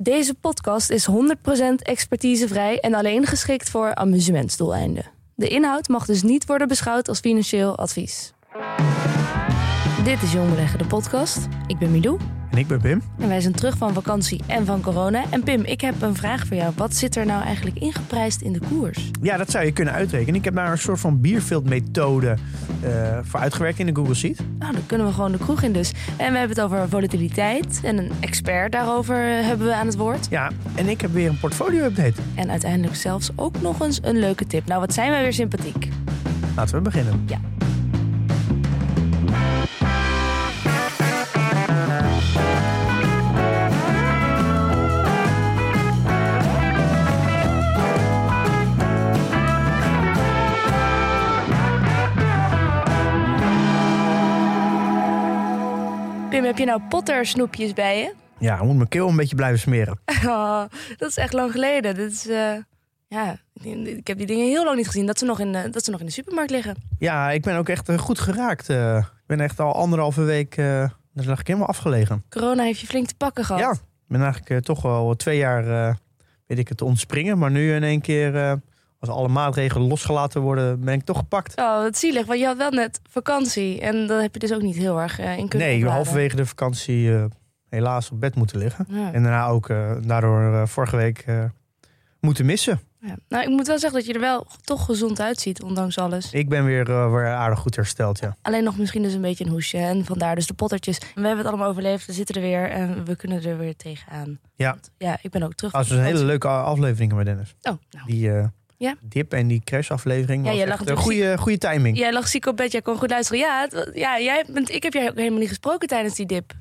Deze podcast is 100% expertisevrij en alleen geschikt voor amusementsdoeleinden. De inhoud mag dus niet worden beschouwd als financieel advies. Dit is Jong Beleggen, de podcast. Ik ben Milou En ik ben Pim. en wij zijn terug van vakantie en van corona. En Pim, ik heb een vraag voor jou. Wat zit er nou eigenlijk ingeprijsd in de koers? Ja, dat zou je kunnen uitrekenen. Ik heb daar een soort van bierveldmethode eh voor uitgewerkt in de Google Sheet. Nou, dan kunnen we gewoon de kroeg in dus. En we hebben het over volatiliteit. En een expert daarover eh, hebben we aan het woord. Ja, en ik heb weer een portfolio-update. En uiteindelijk zelfs ook nog eens een leuke tip. Nou, wat zijn wij weer sympathiek. Laten we beginnen. Ja. Heb je nou Potter snoepjes bij je? Ja, ik moet mijn keel een beetje blijven smeren. Oh, dat is echt lang geleden. Dit is, eh, ja, ik heb die dingen heel lang niet gezien. Dat ze nog in, de- dat ze nog in de supermarkt liggen. Ja, ik ben ook echt eh, goed geraakt. eh. ik ben echt al anderhalve week, eh daar lag ik helemaal afgelegen. Corona heeft je flink te pakken gehad. Ja, ik ben eigenlijk eh, toch wel twee jaar, eh, weet ik het, ontspringen. Maar nu in één keer, eh, als alle maatregelen losgelaten worden, ben ik toch gepakt. Oh, wat zielig, want je had wel net vakantie. En dan heb je dus ook niet heel erg eh, in kunnen Nee, halverwege de vakantie eh, helaas op bed moeten liggen. Ja. En daarna ook eh, daardoor vorige week moeten missen. Ja. Nou, ik moet wel zeggen dat je er wel toch gezond uitziet, ondanks alles. Ik ben weer, weer aardig goed hersteld, ja. Alleen nog misschien dus een beetje een hoesje. En vandaar dus de pottertjes. We hebben het allemaal overleefd, we zitten er weer en we kunnen er weer tegenaan. Ja. Want, ja, ik ben ook terug. Dat was van een hele leuke aflevering met Dennis. Oh, nou. Die Ja. dip en die crashaflevering Ja, was jij lag een goede, goede timing. Jij lag ziek op bed, jij kon goed luisteren. Ja, het- ja jij bent, ik heb jij ook helemaal niet gesproken tijdens die dip.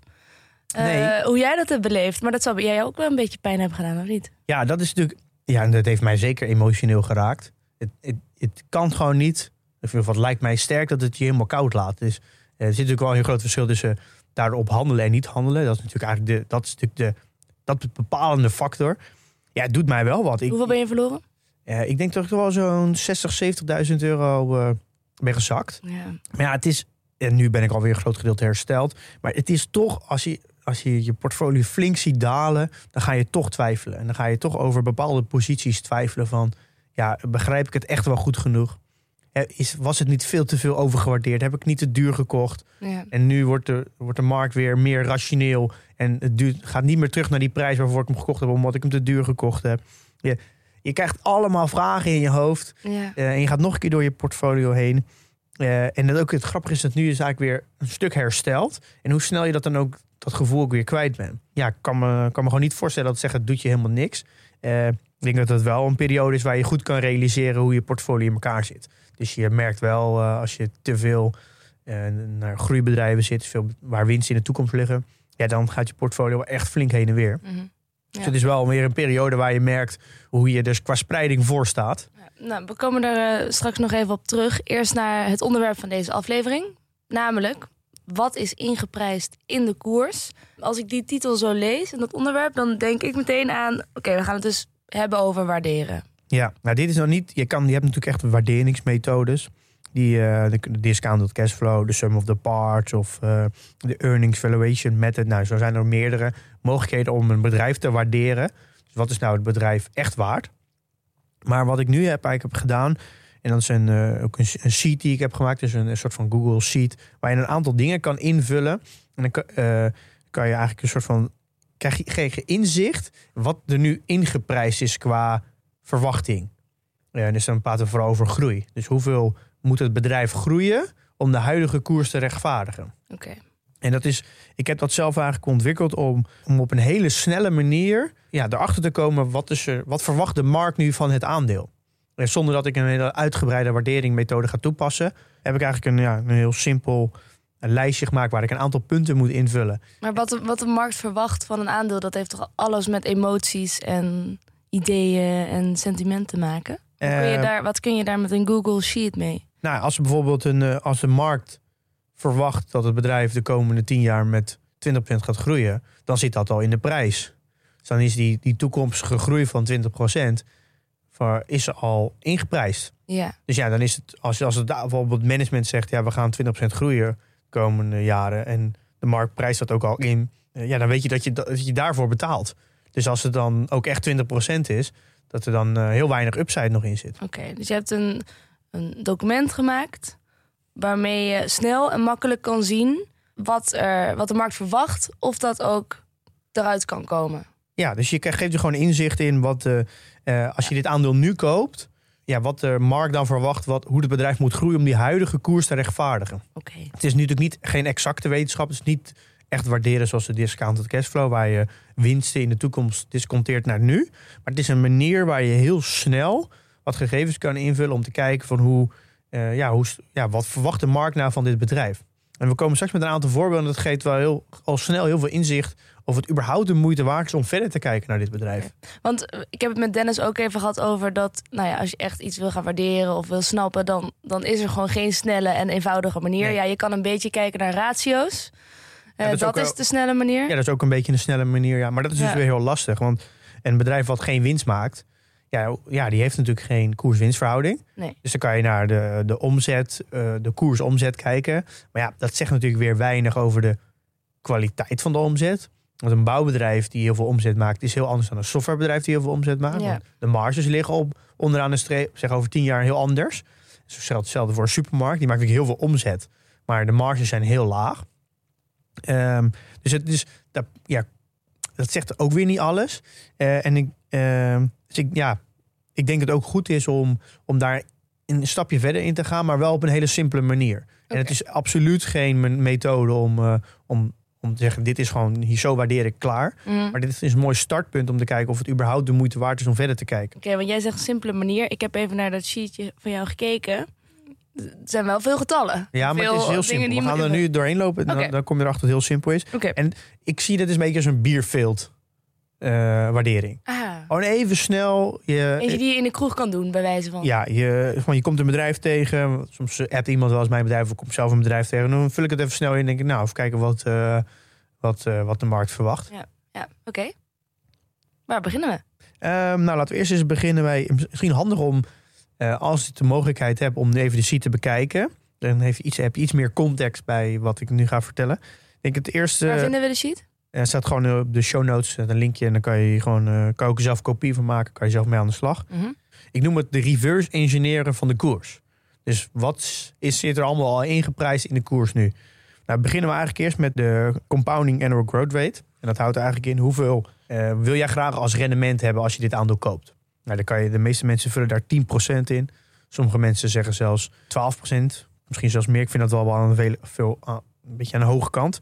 Eh, Nee. Hoe jij dat hebt beleefd. Maar dat bij jij ook wel een beetje pijn hebben gedaan, of niet? Ja, dat is natuurlijk. Ja, en dat heeft mij zeker emotioneel geraakt. Het, het, het kan gewoon niet. Of wat lijkt mij sterk dat het je helemaal koud laat. Dus eh, er zit natuurlijk wel een heel groot verschil tussen daarop handelen en niet handelen. Dat is natuurlijk eigenlijk de, dat is natuurlijk de dat bepalende factor. Ja, het doet mij wel wat. Ik, Hoeveel ben je verloren? Eh, ik denk dat ik wel zo'n 60, 70.000 euro eh, ben gezakt. Ja. Maar ja, het is. En nu ben ik alweer een groot gedeelte hersteld. Maar het is toch, als je, als je je portfolio flink ziet dalen, dan ga je toch twijfelen. En dan ga je toch over bepaalde posities twijfelen van, ja, begrijp ik het echt wel goed genoeg? Is, was het niet veel te veel overgewaardeerd? Heb ik niet te duur gekocht? Ja. En nu wordt de, wordt de markt weer meer rationeel. En het duurt, gaat niet meer terug naar die prijs waarvoor ik hem gekocht heb, omdat ik hem te duur gekocht heb. Je, je krijgt allemaal vragen in je hoofd. Ja. Eh, en je gaat nog een keer door je portfolio heen. Eh, en dat ook het grappige is dat nu is eigenlijk weer een stuk hersteld. En hoe snel je dat dan ook, dat gevoel ook weer kwijt bent. Ja, ik kan me, kan me gewoon niet voorstellen dat zeggen, het doet je helemaal niks. Eh, ik denk dat het wel een periode is waar je goed kan realiseren hoe je portfolio in elkaar zit. Dus je merkt wel als je te veel naar groeibedrijven zit, veel waar winsten in de toekomst liggen. Ja, dan gaat je portfolio echt flink heen en weer. Mhm. Dus het is wel weer een periode waar je merkt hoe je dus qua spreiding voor staat. Nou, we komen er eh, straks nog even op terug. Eerst naar het onderwerp van deze aflevering. Namelijk, wat is ingeprijsd in de koers? Als ik die titel zo lees en dat onderwerp, dan denk ik meteen aan... Oké, we gaan het dus hebben over waarderen. Ja, nou dit is nog niet. Je, kan, je hebt natuurlijk echt waarderingsmethodes. Die, eh, de, de discounted cashflow, de sum of the parts of eh, de earnings valuation method. Nou, zo zijn er meerdere mogelijkheden om een bedrijf te waarderen. Dus wat is nou het bedrijf echt waard? Maar wat ik nu heb, eigenlijk heb gedaan, en dat is een, eh, ook een, een sheet die ik heb gemaakt, dus een, soort van Google Sheet, waar je een aantal dingen kan invullen. En dan kan, kan je eigenlijk een soort van krijg je, krijg je inzicht wat er nu ingeprijsd is qua verwachting. Ja, en dus dan praten we vooral over groei. Dus hoeveel moet het bedrijf groeien om de huidige koers te rechtvaardigen? Oké. En dat is, ik heb dat zelf eigenlijk ontwikkeld om, om op een hele snelle manier ja, erachter te komen wat, is er, wat verwacht de markt nu van het aandeel. En zonder dat ik een hele uitgebreide waarderingmethode ga toepassen, heb ik eigenlijk een, ja, een heel simpel een lijstje gemaakt waar ik een aantal punten moet invullen. Maar wat de, wat de markt verwacht van een aandeel... dat heeft toch alles met emoties en ideeën en sentimenten te maken? Kun je Eh, daar, wat kun je daar met een Google Sheet mee? Nou, als bijvoorbeeld een, eh, als de markt verwacht dat het bedrijf de komende 10 jaar met 20% gaat groeien, dan zit dat al in de prijs. Dus dan is die, die toekomstige groei van 20% voor, is al ingeprijsd. Ja, Dus ja, dan is het, als, als het bijvoorbeeld management zegt, ja, we gaan 20% groeien de komende jaren en de markt prijst dat ook al in, eh, ja, dan weet je dat je, dat je daarvoor betaalt. Dus als het dan ook echt 20% is, dat er dan eh, heel weinig upside nog in zit. Oké, dus je hebt een, een document gemaakt waarmee je snel en makkelijk kan zien wat, er, wat de markt verwacht, of dat ook eruit kan komen. Ja, dus je geeft je gewoon inzicht in wat, eh, eh, als je dit aandeel nu koopt, ja, wat de markt dan verwacht, wat, hoe het bedrijf moet groeien om die huidige koers te rechtvaardigen. Oké. Het is natuurlijk niet, geen exacte wetenschap. Het is niet echt waarderen zoals de discounted cashflow, waar je winsten in de toekomst disconteert naar nu. Maar het is een manier waar je heel snel wat gegevens kan invullen om te kijken van hoe, eh, ja, hoe, ja, wat verwacht de markt nou van dit bedrijf. En we komen straks met een aantal voorbeelden. Dat geeft wel heel, al snel heel veel inzicht of het überhaupt de moeite waard is om verder te kijken naar dit bedrijf. Want eh, ik heb het met Dennis ook even gehad over dat, nou ja, als je echt iets wil gaan waarderen of wil snappen, dan, dan is er gewoon geen snelle en eenvoudige manier. Nee. Ja, je kan een beetje kijken naar ratio's. Eh, dat is dat ook is wel- de snelle manier. Ja, dat is ook een beetje een snelle manier. Ja. Maar dat is dus weer heel lastig. Want een bedrijf wat geen winst maakt, ja, ja, die heeft natuurlijk geen koers-winstverhouding. Nee. Dus dan kan je naar de, de omzet, eh, de koers-omzet kijken. Maar ja, dat zegt natuurlijk weer weinig over de kwaliteit van de omzet. Want een bouwbedrijf die heel veel omzet maakt, is heel anders dan een softwarebedrijf die heel veel omzet maakt. Ja. Want de marges liggen op onderaan de streep, zeg over tien jaar heel anders. Dus hetzelfde voor een supermarkt, die maakt natuurlijk heel veel omzet. Maar de marges zijn heel laag. Ehm, dus het is, dat, ja, dat zegt ook weer niet alles. Eh, en ik, ehm, dus ik, ja, ik denk dat het ook goed is om, om daar een stapje verder in te gaan, maar wel op een hele simpele manier. En het is absoluut geen me- methode om, eh, om, om te zeggen: dit is gewoon hier zo waardeer ik klaar. Mhm. Maar dit is een mooi startpunt om te kijken of het überhaupt de moeite waard is om verder te kijken. Oké, want jij zegt een simpele manier. Ik heb even naar dat sheetje van jou gekeken. Er zijn wel veel getallen. Ja, maar Veel het is heel simpel. We gaan er nu doorheen lopen. Dan, dan kom je erachter dat het heel simpel is. En ik zie dit een beetje als een bierveeld eh, waardering. Ah. Gewoon even snel. Je, Eentje die je in de kroeg kan doen, bij wijze van. Ja, je, gewoon, je komt een bedrijf tegen. Soms appt iemand wel eens mijn bedrijf. Of ik kom zelf een bedrijf tegen. Dan vul ik het even snel in. En denk ik, nou, even kijken wat, eh, wat, eh, wat de markt verwacht. Ja, oké. Waar beginnen we? Ehm, nou, laten we eerst eens beginnen bij... Misschien handig om, eh, als je de mogelijkheid hebt... om even de sheet te bekijken. Dan heeft je iets, heb je iets meer context bij wat ik nu ga vertellen. Ik denk het eerste... Waar vinden we de sheet? Er staat gewoon eh, op de show notes een linkje. En dan kan je gewoon eh, kan je ook zelf kopie van maken. Kan je zelf mee aan de slag. Mhm. Ik noem het de reverse engineeren van de koers. Dus wat is, zit er allemaal al ingeprijsd in de koers nu? Nou, beginnen we eigenlijk eerst met de compounding annual growth rate. En dat houdt eigenlijk in hoeveel eh, wil jij graag als rendement hebben als je dit aandeel koopt. Nou, dan kan je, de meeste mensen vullen daar 10% in. Sommige mensen zeggen zelfs 12%. Misschien zelfs meer. Ik vind dat wel wel aan veel, veel een beetje aan de hoge kant.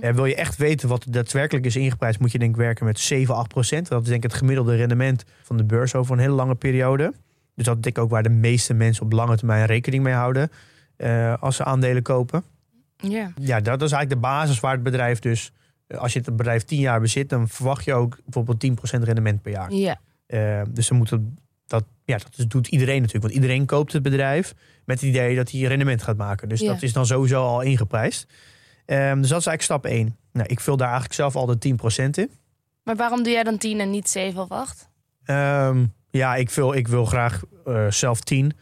Eh, wil je echt weten wat daadwerkelijk is ingeprijsd, moet je denk ik werken met 7, 8 procent. Dat is denk ik het gemiddelde rendement van de beurs over een hele lange periode. Dus dat is denk ik ook waar de meeste mensen op lange termijn rekening mee houden eh, als ze aandelen kopen. Ja. Ja, dat is eigenlijk de basis waar het bedrijf dus, eh, als je het bedrijf 10 jaar bezit, dan verwacht je ook bijvoorbeeld 10% rendement per jaar. Ja. Dus dan moet het, ja, dat is- doet iedereen natuurlijk. Want iedereen koopt het bedrijf met het idee dat hij rendement gaat maken. Dus Ja. dat is dan sowieso al ingeprijsd. Ehm, dus dat is eigenlijk stap 1. Nou, ik vul daar eigenlijk zelf al de 10% in. Maar waarom doe jij dan 10 en niet 7 of 8? Ehm, ja, ik wil, ik wil graag eh, zelf 10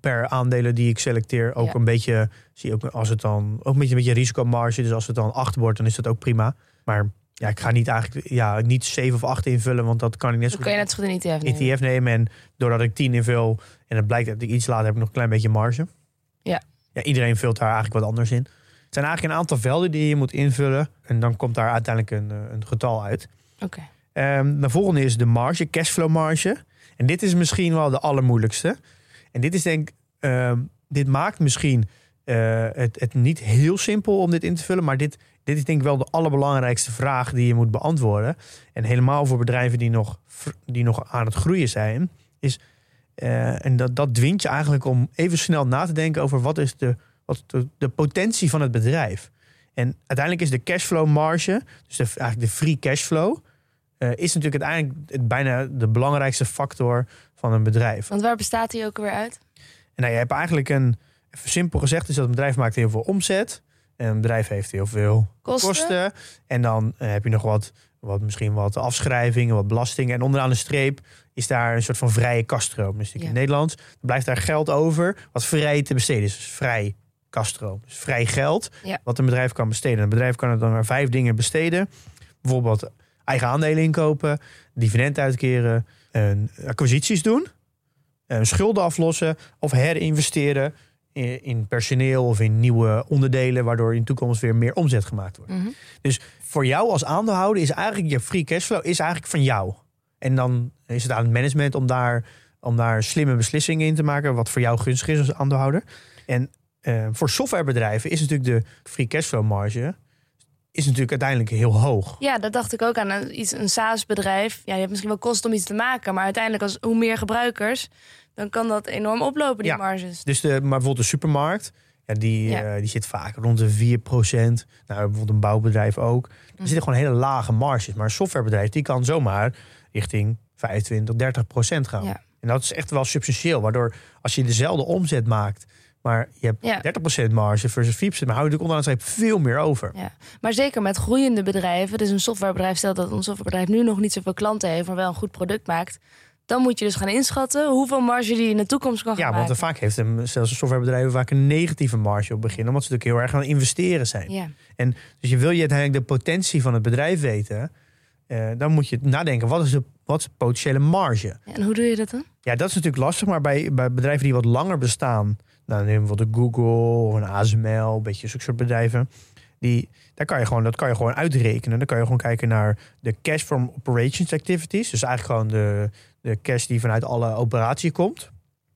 per aandelen die ik selecteer. Ook Ja. een beetje, zie ook als het dan ook een beetje, een beetje risicomarge. Dus als het dan 8 wordt, dan is dat ook prima. Maar ja, ik ga niet eigenlijk ja, niet 7 of 8 invullen, want dat kan ik net zo Dan kan je net zo goed een ETF nemen. ETF nemen. En doordat ik 10 invul en het blijkt dat ik iets later heb ik nog een klein beetje marge. Ja. ja. Iedereen vult daar eigenlijk wat anders in. Het zijn eigenlijk een aantal velden die je moet invullen. En dan komt daar uiteindelijk een, eh, een getal uit. Oké. Ehm, de volgende is de marge, cashflow marge. En dit is misschien wel de allermoeilijkste. En dit is denk ehm, dit maakt misschien eh, het, het niet heel simpel om dit in te vullen. Maar dit, dit is denk ik wel de allerbelangrijkste vraag die je moet beantwoorden. En helemaal voor bedrijven die nog, die nog aan het groeien zijn. Is, eh, en dat, dat dwingt je eigenlijk om even snel na te denken over wat is de, wat de, de potentie van het bedrijf. En uiteindelijk is de cashflow marge, dus de, eigenlijk de free cashflow, eh, is natuurlijk uiteindelijk het, bijna de belangrijkste factor van een bedrijf. Want waar bestaat die ook weer uit? En nou, je hebt eigenlijk een, even simpel gezegd, is dat een bedrijf maakt heel veel omzet. En een bedrijf heeft heel veel Kosten? kosten. En dan eh, heb je nog wat, wat, misschien wat afschrijvingen, wat belastingen. En onderaan de streep is daar een soort van vrije kaststroom. Dus in Ja. het Nederlands dan blijft daar geld over wat vrij te besteden is. Dus vrij kaststroom. Dus vrij geld Ja. wat een bedrijf kan besteden. Een bedrijf kan het dan maar vijf dingen besteden. Bijvoorbeeld eigen aandelen inkopen, dividend uitkeren, acquisities doen, een schulden aflossen of herinvesteren in, personeel of in nieuwe onderdelen, waardoor in de toekomst weer meer omzet gemaakt wordt. Mhm. Dus voor jou als aandeelhouder is eigenlijk je free cashflow is eigenlijk van jou. En dan is het aan het management om daar, om daar slimme beslissingen in te maken, wat voor jou gunstig is als aandeelhouder. En eh, voor softwarebedrijven is natuurlijk de free cashflow marge is natuurlijk uiteindelijk heel hoog. Ja, dat dacht ik ook aan. Een, iets, een SaaS-bedrijf. Ja, je hebt misschien wel kosten om iets te maken. Maar uiteindelijk, als, hoe meer gebruikers, dan kan dat enorm oplopen, die Ja. marges. Dus de, maar bijvoorbeeld de supermarkt, ja, die, Ja. eh, die zit vaak rond de 4%. Nou, bijvoorbeeld een bouwbedrijf ook. Er zitten gewoon hele lage marges. Maar een softwarebedrijf die kan zomaar richting 25, 30% gaan. Ja. En dat is echt wel substantieel. Waardoor als je dezelfde omzet maakt, maar je hebt Ja. 30% marge versus 4%, maar hou je natuurlijk onderaan streep veel meer over. Ja. Maar zeker met groeiende bedrijven. Dus een softwarebedrijf, stelt dat een softwarebedrijf nu nog niet zoveel klanten heeft, maar wel een goed product maakt. Dan moet je dus gaan inschatten hoeveel marge die in de toekomst kan gaan Ja, want maken. vaak heeft een, zelfs een softwarebedrijf vaak een negatieve marge op het begin. Omdat ze natuurlijk heel erg aan investeren zijn. Ja. Dus je wil je uiteindelijk de potentie van het bedrijf weten. eh, dan moet je nadenken, wat is, de, wat is de potentiële marge? En hoe doe je dat dan? Ja, dat is natuurlijk lastig. Maar bij, bij bedrijven die wat langer bestaan. Nou, neem een Google of een ASML. Een beetje zulke soort bedrijven. Die, daar kan je gewoon, dat kan je gewoon uitrekenen. Dan kan je gewoon kijken naar de cash from operations activities. Dus eigenlijk gewoon de, de cash die vanuit alle operatie komt.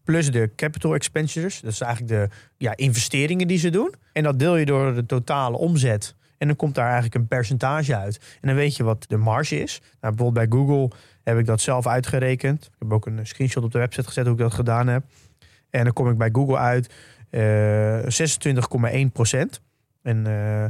Plus de capital expenditures. Dat is eigenlijk de ja, investeringen die ze doen. En dat deel je door de totale omzet. En dan komt daar eigenlijk een percentage uit. En dan weet je wat de marge is. Nou, bijvoorbeeld bij Google heb ik dat zelf uitgerekend. Ik heb ook een screenshot op de website gezet hoe ik dat gedaan heb. En dan kom ik bij Google uit eh 26,1 procent. En eh,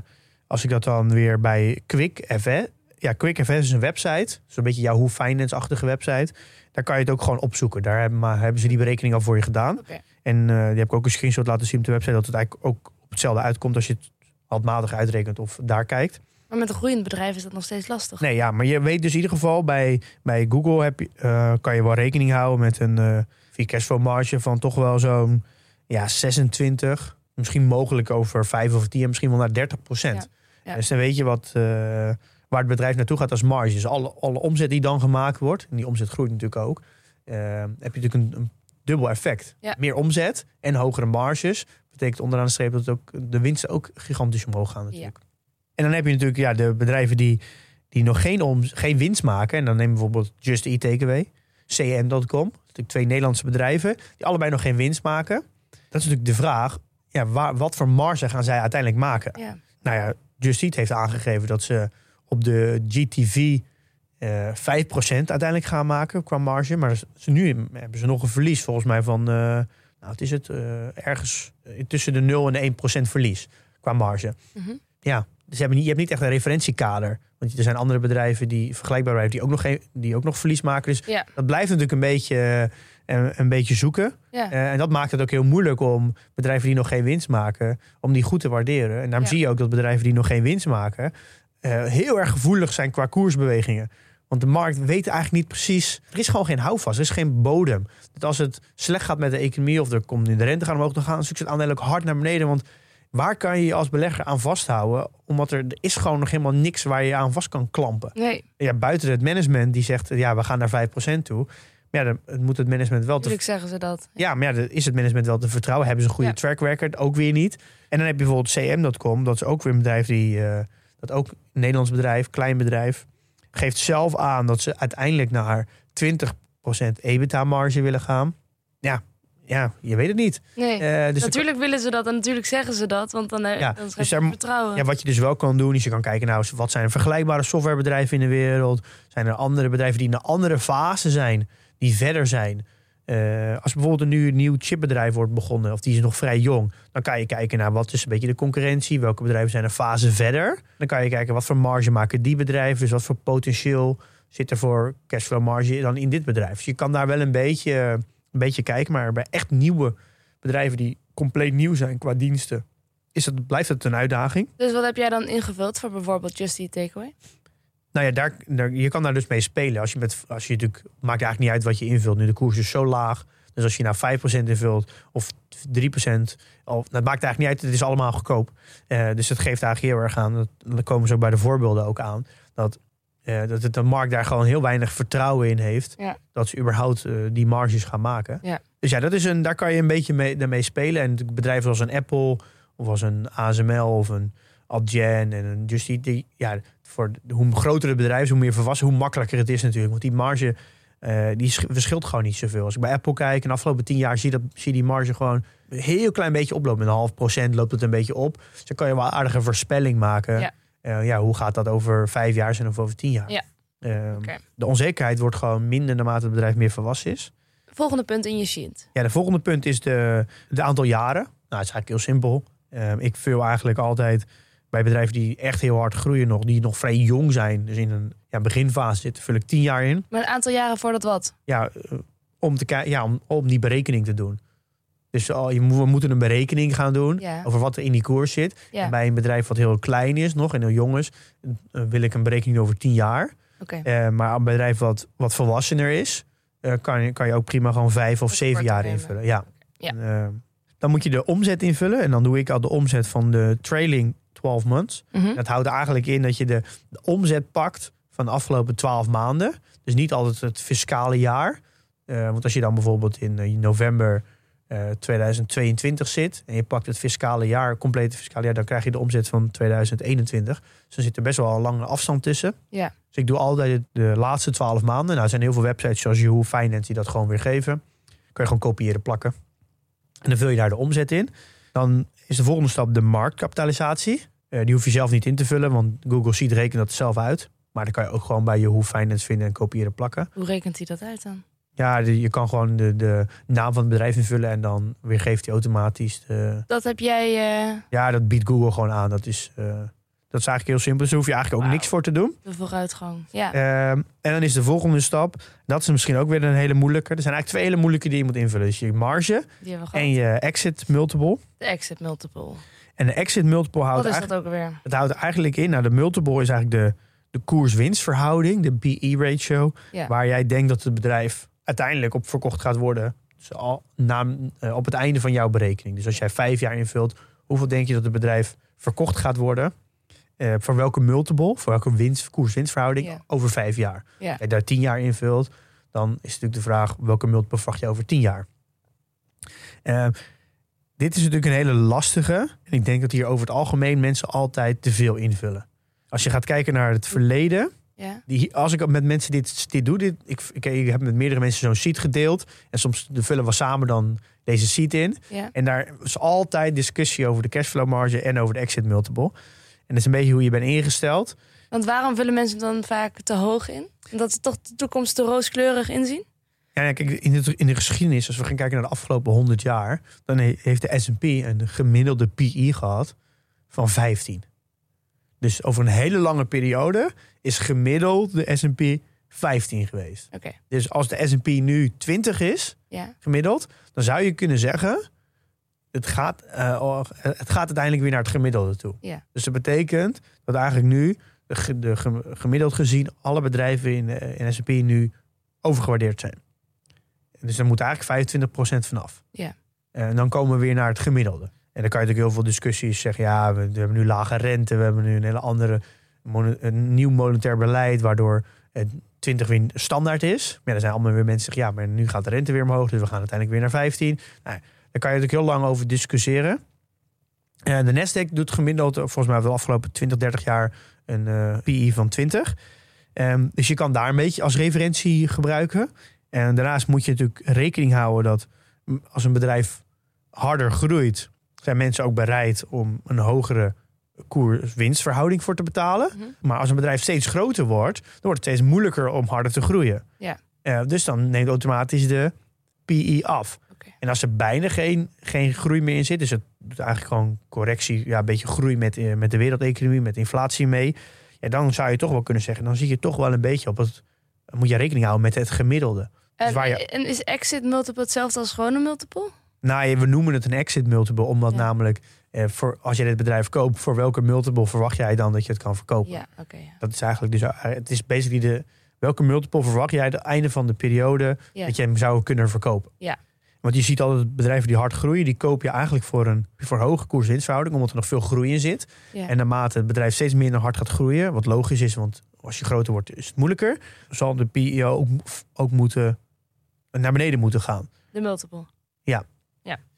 als ik dat dan weer bij QuickFS... Ja, QuickFS is een website. Zo'n beetje Yahoo Finance-achtige website. Daar kan je het ook gewoon opzoeken. Daar hebben, maar hebben ze die berekening al voor je gedaan. En eh, die heb ik ook een screenshot laten zien op de website... dat het eigenlijk ook op hetzelfde uitkomt als je het handmatig uitrekent of daar kijkt. Maar met een groeiend bedrijf is dat nog steeds lastig. Nee, ja, maar je weet dus in ieder geval bij, bij Google heb je, eh, kan je wel rekening houden met een eh free cashflow marge van toch wel zo'n ja, 26. Misschien mogelijk over 5 of 10, misschien wel naar 30 procent. Ja, ja. Dus dan weet je wat, eh, waar het bedrijf naartoe gaat als marge. Dus alle, alle omzet die dan gemaakt wordt, en die omzet groeit natuurlijk ook, eh, heb je natuurlijk een, een dubbel effect. Ja. Meer omzet en hogere marges. Betekent onderaan de streep dat het ook, de winsten ook gigantisch omhoog gaan natuurlijk. En dan heb je natuurlijk ja, de bedrijven die, die nog geen, om, geen winst maken. En dan neem je bijvoorbeeld Just Eat Takeaway, CM.com. Natuurlijk twee Nederlandse bedrijven die allebei nog geen winst maken. Dat is natuurlijk de vraag, ja, waar, wat voor marge gaan zij uiteindelijk maken? Ja. Nou ja, Just Eat heeft aangegeven dat ze op de GTV eh 5% uiteindelijk gaan maken qua marge. Maar ze, nu hebben ze nog een verlies volgens mij van, eh, nou wat is het, eh, ergens eh, tussen de 0 en de 1% verlies qua marge. Mhm. Ja, dus je hebt, niet, je hebt niet echt een referentiekader. Want er zijn andere bedrijven die vergelijkbaar zijn, die ook nog, geen, die ook nog verlies maken. Dus Ja. dat blijft natuurlijk een beetje, eh, een, een beetje zoeken. Ja. Eh, en dat maakt het ook heel moeilijk om bedrijven die nog geen winst maken, om die goed te waarderen. En daarom Ja. zie je ook dat bedrijven die nog geen winst maken, eh, heel erg gevoelig zijn qua koersbewegingen. Want de markt weet eigenlijk niet precies. Er is gewoon geen houvast, er is geen bodem. Dat als het slecht gaat met de economie of er komt nu de rente gaan omhoog, dan gaan het aandelen ook hard naar beneden. Want waar kan je je als belegger aan vasthouden? Omdat er, er is gewoon nog helemaal niks waar je aan vast kan klampen. Nee, Ja, buiten het management die zegt, ja, we gaan naar 5% toe. Maar ja, dan moet het management wel te natuurlijk zeggen ze dat. ja, maar ja, dan is het management wel te vertrouwen? Hebben ze een goede Ja. track record? Ook weer niet. En dan heb je bijvoorbeeld CM.com. Dat is ook weer een bedrijf die... eh, dat ook een Nederlands bedrijf, klein bedrijf... geeft zelf aan dat ze uiteindelijk naar 20% EBITDA-marge willen gaan. Ja, ja, je weet het niet. Nee. Eh, dus natuurlijk willen ze dat en natuurlijk zeggen ze dat, want dan, eh Ja, dan dus daar vertrouwen. ja, wat je dus wel kan doen, is je kan kijken... nou, wat zijn vergelijkbare softwarebedrijven in de wereld? Zijn er andere bedrijven die in een andere fase zijn... die verder zijn? Eh, als bijvoorbeeld een nu nieuw chipbedrijf wordt begonnen... of die is nog vrij jong... dan kan je kijken naar wat is een beetje de concurrentie... welke bedrijven zijn een fase verder. Dan kan je kijken wat voor marge maken die bedrijven... dus wat voor potentieel zit er voor cashflow marge dan in dit bedrijf. Dus je kan daar wel een beetje, een beetje kijken... maar bij echt nieuwe bedrijven die compleet nieuw zijn qua diensten... Is het, blijft het een uitdaging. Dus wat heb jij dan ingevuld voor bijvoorbeeld Just Eat Takeaway? Nou ja, daar, daar, je kan daar dus mee spelen. Als je, met, als je natuurlijk, maakt eigenlijk niet uit wat je invult. Nu de koers is zo laag. Dus als je nou 5% invult of 3%, of, dat maakt eigenlijk niet uit. Het is allemaal goedkoop. Eh, dus het geeft eigenlijk heel erg aan. Dat, dan komen ze ook bij de voorbeelden ook aan. Dat eh, dat het de markt daar gewoon heel weinig vertrouwen in heeft. Ja. Dat ze überhaupt eh, die marges gaan maken. Ja. Dus ja, dat is een, daar kan je een beetje mee, daarmee spelen. En bedrijven als een Apple of als een ASML of een Adyen en een Just Eat, die, ja, voor hoe groter het bedrijf is, hoe meer volwassen, hoe makkelijker het is natuurlijk. Want die marge eh, die sch- verschilt gewoon niet zoveel. Als ik bij Apple kijk, in de afgelopen tien jaar zie, dat, zie die marge gewoon een heel klein beetje oplopen. Met een half procent loopt het een beetje op. Dus dan kan je wel aardige voorspelling maken. Ja. Eh, ja, hoe gaat dat over vijf jaar zijn of over tien jaar? Ja. Ehm. De onzekerheid wordt gewoon minder naarmate het bedrijf meer volwassen is. Volgende punt in je sheet. Ja, de volgende punt is de, de aantal jaren. Nou, het is eigenlijk heel simpel. Ehm, ik vul eigenlijk altijd bij bedrijven die echt heel hard groeien nog, die nog vrij jong zijn, dus in een ja, beginfase zitten, vul ik tien jaar in. Maar een aantal jaren voordat wat? Ja, eh, om, te ja, om, om die berekening te doen. Dus oh, je moet, we moeten een berekening gaan doen Ja. over wat er in die koers zit. Ja, En bij een bedrijf wat heel klein is nog en heel jong is, eh, wil ik een berekening over tien jaar. Eh, maar een bedrijf wat, wat volwassener is, eh, kan, je, kan je ook prima gewoon vijf of zeven jaar nemen. invullen. Ja. Ja. En, dan moet je de omzet invullen. En dan doe ik al de omzet van de trailing 12 months. Mhm. Dat houdt eigenlijk in dat je de, de omzet pakt van de afgelopen 12 maanden. Dus niet altijd het fiscale jaar. Want als je dan bijvoorbeeld in november eh, 2022 zit en je pakt het fiscale jaar, complete fiscale jaar, dan krijg je de omzet van 2021. Dus dan zit er best wel een lange afstand tussen. Ja. Dus ik doe altijd de laatste 12 maanden. Nou, er zijn heel veel websites zoals Yahoo Finance die dat gewoon weer geven. Kun je gewoon kopiëren, plakken. En dan vul je daar de omzet in. Dan is de volgende stap de marktkapitalisatie. Eh, die hoef je zelf niet in te vullen, want Google Sheet rekent dat zelf uit. Maar dan kan je ook gewoon bij Yahoo Finance vinden en kopiëren, plakken. Hoe rekent hij dat uit dan? Ja, de- je kan gewoon de, de naam van het bedrijf invullen en dan weer geeft hij automatisch de... Dat heb jij... eh, Ja, dat biedt Google gewoon aan. Dat is, eh, dat is eigenlijk heel simpel. Dus daar hoef je eigenlijk ook niks voor te doen. de vooruitgang. Ja. Ehm, en dan is de volgende stap, dat is misschien ook weer een hele moeilijke. Er zijn eigenlijk twee hele moeilijke die je moet invullen. Dus je marge en je exit multiple. De exit multiple. En de exit multiple houdt, Wat is dat ook alweer? het houdt eigenlijk in, nou de multiple is eigenlijk de, de koers-winstverhouding, de PE-ratio, Ja. waar jij denkt dat het bedrijf uiteindelijk op verkocht gaat worden. Dus al na, eh, op het einde van jouw berekening. Dus als jij vijf jaar invult, hoeveel denk je dat het bedrijf verkocht gaat worden? Eh, voor welke multiple, voor welke winst, koers-winstverhouding over vijf jaar? Ja. Als je daar tien jaar invult, dan is natuurlijk de vraag welke multiple verwacht je over tien jaar? Eh, dit is natuurlijk een hele lastige. En ik denk dat hier over het algemeen mensen altijd te veel invullen. Als je gaat kijken naar het verleden, Ja. die, als ik met mensen dit, dit doe, dit, ik, ik, ik heb met meerdere mensen zo'n sheet gedeeld. En soms vullen we samen dan deze sheet in. Ja. En daar is altijd discussie over de cashflow marge en over de exit multiple. En dat is een beetje hoe je bent ingesteld. Want waarom vullen mensen dan vaak te hoog in? Omdat ze toch de toekomst te rooskleurig inzien? Ja, kijk, in de, in de geschiedenis, als we gaan kijken naar de afgelopen 100 jaar, dan he- heeft de S&P een gemiddelde PI gehad van 15. Dus over een hele lange periode is gemiddeld de S&P 15 geweest. Oké. Dus als de S&P nu 20 is, Ja. gemiddeld, dan zou je kunnen zeggen, het gaat, eh, oh, het gaat uiteindelijk weer naar het gemiddelde toe. Ja. Dus dat betekent dat eigenlijk nu, de, ge- de gem- gemiddeld gezien, alle bedrijven in, eh, in S&P nu overgewaardeerd zijn. Dus daar moet eigenlijk 25% vanaf. Ja. En dan komen we weer naar het gemiddelde. En dan kan je natuurlijk heel veel discussies zeggen. Ja, we, hebben nu lage rente. We hebben nu een hele andere, een nieuw monetair beleid. Waardoor het 20 weer standaard is. Maar ja, er zijn allemaal weer mensen zeggen. Ja, maar nu gaat de rente weer omhoog. Dus we gaan uiteindelijk weer naar 15. Nou, daar kan je natuurlijk heel lang over discussiëren. En de Nasdaq doet gemiddeld, volgens mij de afgelopen 20, 30 jaar, een eh PI van 20. Ehm, dus je kan daar een beetje als referentie gebruiken. En daarnaast moet je natuurlijk rekening houden dat mm, als een bedrijf harder groeit, zijn mensen ook bereid om een hogere koers-winstverhouding voor te betalen. Mhm. Maar als een bedrijf steeds groter wordt, dan wordt het steeds moeilijker om harder te groeien. Ja. Eh, dus dan neemt automatisch de PI af. En als er bijna geen, geen groei meer in zit, dus het eigenlijk gewoon correctie, ja, een beetje groei met, eh, met de wereldeconomie, met inflatie mee. Ja, dan zou je toch wel kunnen zeggen, dan zie je toch wel een beetje op het, moet je rekening houden met het gemiddelde. En, waar je- en is exit multiple hetzelfde als gewone multiple? Nou, ja, we noemen het een exit multiple, omdat Ja. namelijk eh, voor, als je dit bedrijf koopt, voor welke multiple verwacht jij dan dat je het kan verkopen? Ja, oké. ja. Dat is eigenlijk dus, eh, het is basically de, welke multiple verwacht jij het einde van de periode Ja. dat je hem zou kunnen verkopen? Ja. Want je ziet altijd bedrijven die hard groeien, die koop je eigenlijk voor een, voor hoge koers-winstverhouding, omdat er nog veel groei in zit. Ja. En naarmate het bedrijf steeds minder hard gaat groeien, wat logisch is, want Als je groter wordt, is het moeilijker. Zal de PEO ook, ook moeten, naar beneden moeten gaan. De multiple.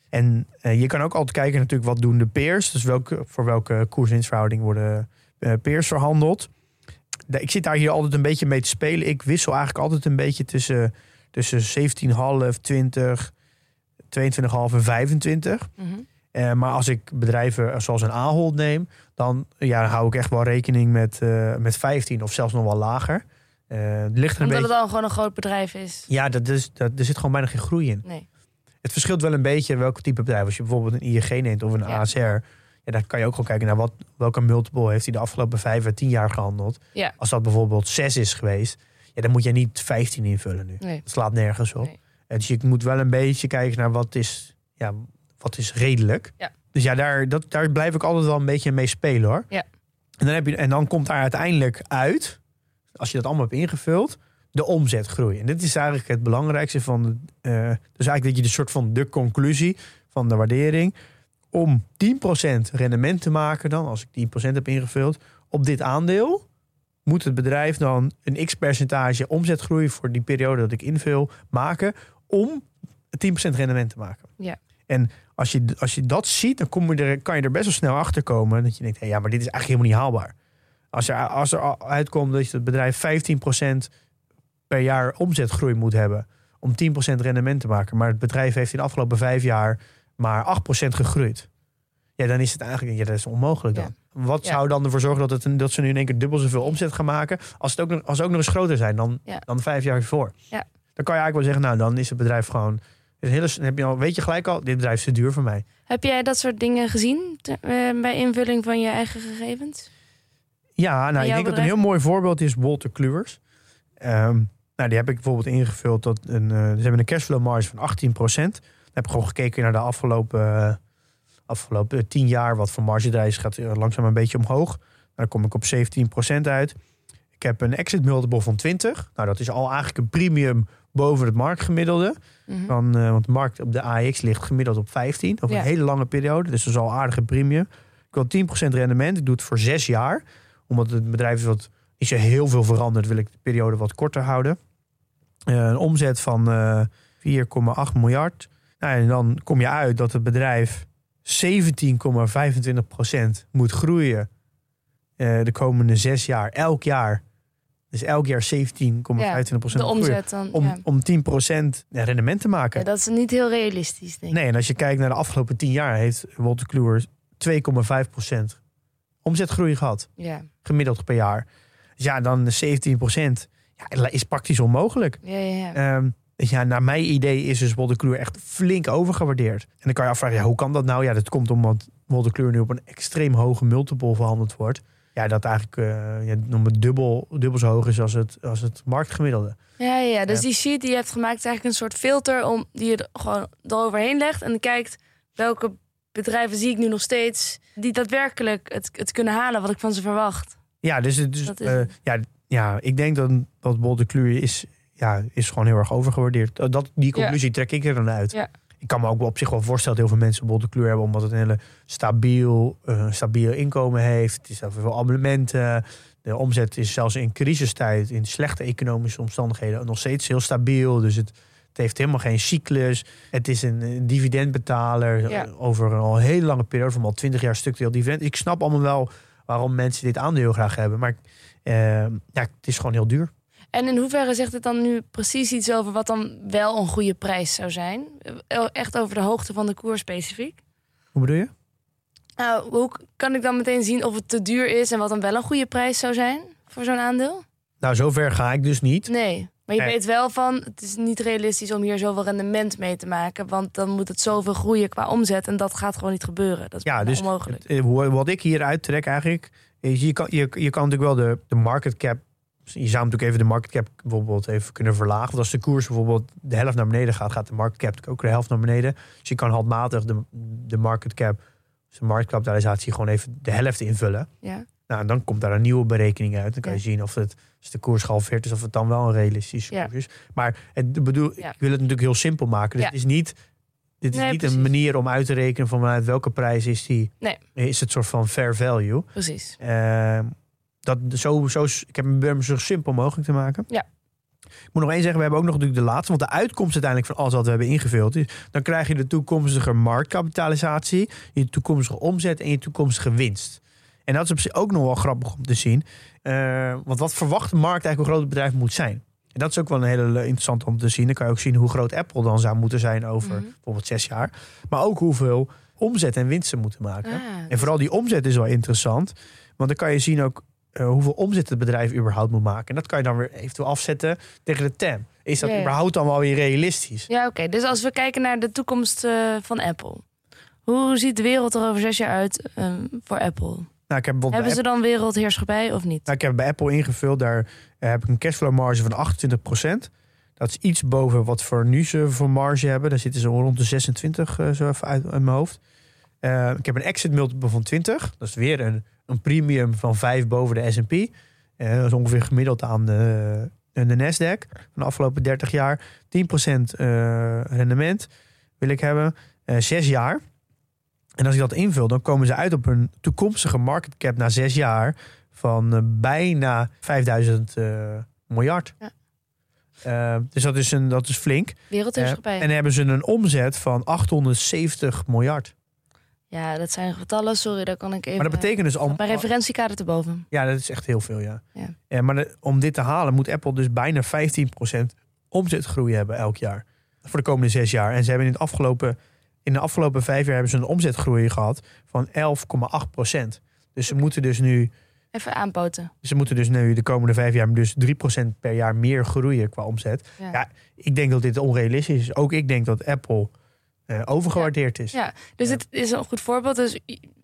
En eh, je kan ook altijd kijken natuurlijk wat doen de peers. Dus welke, voor welke koerswinstverhouding worden eh, peers verhandeld. Ik zit daar hier altijd een beetje mee te spelen. Ik wissel eigenlijk altijd een beetje tussen, tussen 17,5, 20, 22,5 en 25. Mhm. Eh, maar als ik bedrijven zoals een Ahold neem, dan ja, hou ik echt wel rekening met, met 15 of zelfs nog wel lager. Het ligt er een Omdat beetje. het al gewoon een groot bedrijf is. Ja, dat is, dat, er zit gewoon bijna geen groei in. Nee. Het verschilt wel een beetje welk type bedrijf. Als je bijvoorbeeld een ING neemt of een Ja. ASR, ja, dan kan je ook gewoon kijken naar wat, welke multiple heeft hij de afgelopen vijf à tien jaar gehandeld. Ja. Als dat bijvoorbeeld 6 is geweest, ja, dan moet je niet 15 invullen nu. Nee. Dat slaat nergens op. Nee. En dus je moet wel een beetje kijken naar wat is, ja, wat is redelijk. Ja. Dus ja, daar, dat, daar blijf ik altijd wel een beetje mee spelen hoor. Ja. En, dan heb je, en dan komt daar uiteindelijk uit, als je dat allemaal hebt ingevuld, de omzetgroei. En dit is eigenlijk het belangrijkste van. de- eh, dus eigenlijk dat je de soort van de conclusie van de waardering. Om 10% rendement te maken, dan, als ik 10% heb ingevuld, op dit aandeel, moet het bedrijf dan een x-percentage omzetgroei voor die periode dat ik invul maken om 10% rendement te maken. Ja. En als je, als je dat ziet, dan kom je er, kan je er best wel snel achter komen dat je denkt, hey, ja, maar dit is eigenlijk helemaal niet haalbaar. Als er, als er uitkomt dat je het bedrijf 15% per jaar omzetgroei moet hebben om 10% rendement te maken, maar het bedrijf heeft in de afgelopen vijf jaar maar 8% gegroeid. Ja, dan is het eigenlijk, ja, dat is onmogelijk dan. Wat Ja. zou dan ervoor zorgen dat, het, dat ze nu in één keer dubbel zoveel omzet gaan maken, als, het ook, nog- als ze ook nog eens groter zijn dan, Ja. dan vijf jaar voor? Ja. Dan kan je eigenlijk wel zeggen, nou, dan is het bedrijf gewoon, een hele, heb je al, weet je gelijk al, dit bedrijf is te duur voor mij. Heb jij dat soort dingen gezien te- eh, bij invulling van je eigen gegevens? Ja, nou, ik denk dat een heel mooi voorbeeld is Walter Kluwers. Ehm, nou, die heb ik bijvoorbeeld ingevuld. Dat een, eh, ze hebben een cashflow marge van 18%. Dan heb ik gewoon gekeken naar de afgelopen, eh, afgelopen 10 jaar. Wat voor marge is, gaat eh, langzaam een beetje omhoog. Nou, dan kom ik op 17% uit. Ik heb een exit multiple van 20. Nou, dat is al eigenlijk een premium boven het marktgemiddelde. Van, eh, want de markt op de AX ligt gemiddeld op 15. Over Ja. een hele lange periode. Dus dat is al een aardige premium. Ik wil 10% rendement. Ik doe het voor zes jaar. Omdat het bedrijf is wat is er heel veel veranderd. Wil ik de periode wat korter houden. Eh, een omzet van eh 4,8 miljard. Nou, en dan kom je uit dat het bedrijf 17,25% moet groeien. eh, de komende zes jaar. Elk jaar. Dus elk jaar 17,25% De groeien omzet dan. om, ja. om 10% rendement te maken. Ja, dat is niet heel realistisch, denk ik. nee, en als je kijkt naar de afgelopen 10 jaar, heeft Walter Kluwer 2,5% omzetgroei gehad, Ja. gemiddeld per jaar. Dus ja, dan 17% ja, is praktisch onmogelijk. Ja, ja, ja. Ehm, dus ja, naar mijn idee is dus Kluwer echt flink overgewaardeerd. En dan kan je afvragen, ja, hoe kan dat nou? Ja, dat komt omdat Kluwer nu op een extreem hoge multiple verhandeld wordt. Ja, dat eigenlijk eh ja, nog maar dubbel, dubbel zo hoog is als het, als het marktgemiddelde. Ja, ja. Dus die sheet die je hebt gemaakt is eigenlijk een soort filter om, die je er gewoon eroverheen legt. En kijkt welke bedrijven zie ik nu nog steeds die daadwerkelijk het, het kunnen halen wat ik van ze verwacht. Ja, dus, het- dus eh, het. ja, ja, ik denk dat, dat Walter Kluwer is, ja, is gewoon heel erg overgewaardeerd. Dat- Dat, die conclusie trek ik er dan uit. Ja. Ik kan me ook wel op zich wel voorstellen dat heel veel mensen Walter Kluwer hebben, omdat het een hele stabiel, eh, stabiel inkomen heeft. Het is veel abonnementen. De omzet is zelfs in crisistijd, in slechte economische omstandigheden, nog steeds heel stabiel. Dus het, het heeft helemaal geen cyclus. Het is een, een dividendbetaler Ja. eh, over een al hele lange periode, van al twintig jaar structureel dividend. Ik snap allemaal wel waarom mensen dit aandeel graag hebben. Maar eh, ja, het is gewoon heel duur. En in hoeverre zegt het dan nu precies iets over wat dan wel een goede prijs zou zijn? Eh, Echt over de hoogte van de koers specifiek? Hoe bedoel je? Nou, hoe kan ik dan meteen zien of het te duur is en wat dan wel een goede prijs zou zijn voor zo'n aandeel? Nou, zover ga ik dus niet. Nee. Maar je weet wel van, het is niet realistisch om hier zoveel rendement mee te maken. Want dan moet het zoveel groeien qua omzet. En dat gaat gewoon niet gebeuren. Dat is Ja, dus onmogelijk. het, eh, wat ik hier uittrek eigenlijk, is je kan, je, je kan natuurlijk wel de, de market cap, je zou natuurlijk even de market cap bijvoorbeeld even kunnen verlagen. Want als de koers bijvoorbeeld de helft naar beneden gaat, gaat de market cap ook de helft naar beneden. Dus je kan handmatig de, de market cap, dus de marktkapitalisatie gewoon even de helft invullen. Ja. Nou, en dan komt daar een nieuwe berekening uit. Dan kan je zien of het, als de koers gehalveerd is, of het dan wel een realistische Ja. koers is. Maar het, bedoel, Ja. ik wil het natuurlijk heel simpel maken. Dus het is niet, dit is Nee, niet precies. een manier om uit te rekenen van vanuit welke prijs is die. Nee. Is het soort van fair value. Precies. Ehm, dat zo, zo, ik heb hem zo simpel mogelijk te maken. Ja. Ik moet nog één zeggen, we hebben ook nog natuurlijk de laatste. Want de uitkomst uiteindelijk van alles wat we hebben ingevuld is... dan krijg je de toekomstige marktkapitalisatie... je toekomstige omzet en je toekomstige winst. En dat is op zich ook nog wel grappig om te zien. Uh, want wat verwacht de markt eigenlijk hoe groot het bedrijf moet zijn? En dat is ook wel een hele interessant om te zien. Dan kan je ook zien hoe groot Apple dan zou moeten zijn over Mhm. bijvoorbeeld zes jaar. Maar ook hoeveel omzet en winst ze moeten maken. Ah, En vooral die omzet is wel interessant. Want dan kan je zien ook eh, hoeveel omzet het bedrijf überhaupt moet maken. En dat kan je dan weer eventueel afzetten tegen de TAM. Is dat Ja, ja. überhaupt dan wel weer realistisch? Ja, oké. Dus als we kijken naar de toekomst eh, van Apple. Hoe ziet de wereld er over zes jaar uit eh, voor Apple? Nou, ik heb Hebben ze dan wereldheerschappij of niet? Nou, ik heb bij Apple ingevuld, daar eh, heb ik een cashflow marge van 28%. Dat is iets boven wat voor nu ze voor marge hebben. Daar zitten ze rond de 26, eh, zo even uit, uit mijn hoofd. Ik heb een exit multiple van 20. Dat is weer een, een premium van 5 boven de S&P. Eh, dat is ongeveer gemiddeld aan de, de Nasdaq van de afgelopen 30 jaar. 10% eh, rendement wil ik hebben. Eh 6 jaar. En als ik dat invul, dan komen ze uit op een toekomstige market cap na 6 jaar van eh, bijna 5000 eh, miljard. Ja. Eh, dus dat is, een, dat is flink. Wereldheerschappij. Eh, en hebben ze een omzet van 870 miljard. Ja, dat zijn getallen. Sorry, daar kan ik even... Maar dat betekent dus al. Mijn referentiekader te boven. Ja, dat is echt heel veel, ja. Ja. Eh, maar de- om dit te halen moet Apple dus bijna 15% omzetgroei hebben elk jaar. Voor de komende zes jaar. En ze hebben in, het afgelopen, in de afgelopen vijf jaar hebben ze een omzetgroei gehad van 11,8%. Dus ze moeten dus nu Even aanpoten. Ze moeten dus nu de komende vijf jaar dus 3% per jaar meer groeien qua omzet. Ja. Ja, ik denk dat dit onrealistisch is. Ook ik denk dat Apple eh, overgewaardeerd is. Ja, dus het is een goed voorbeeld. Dus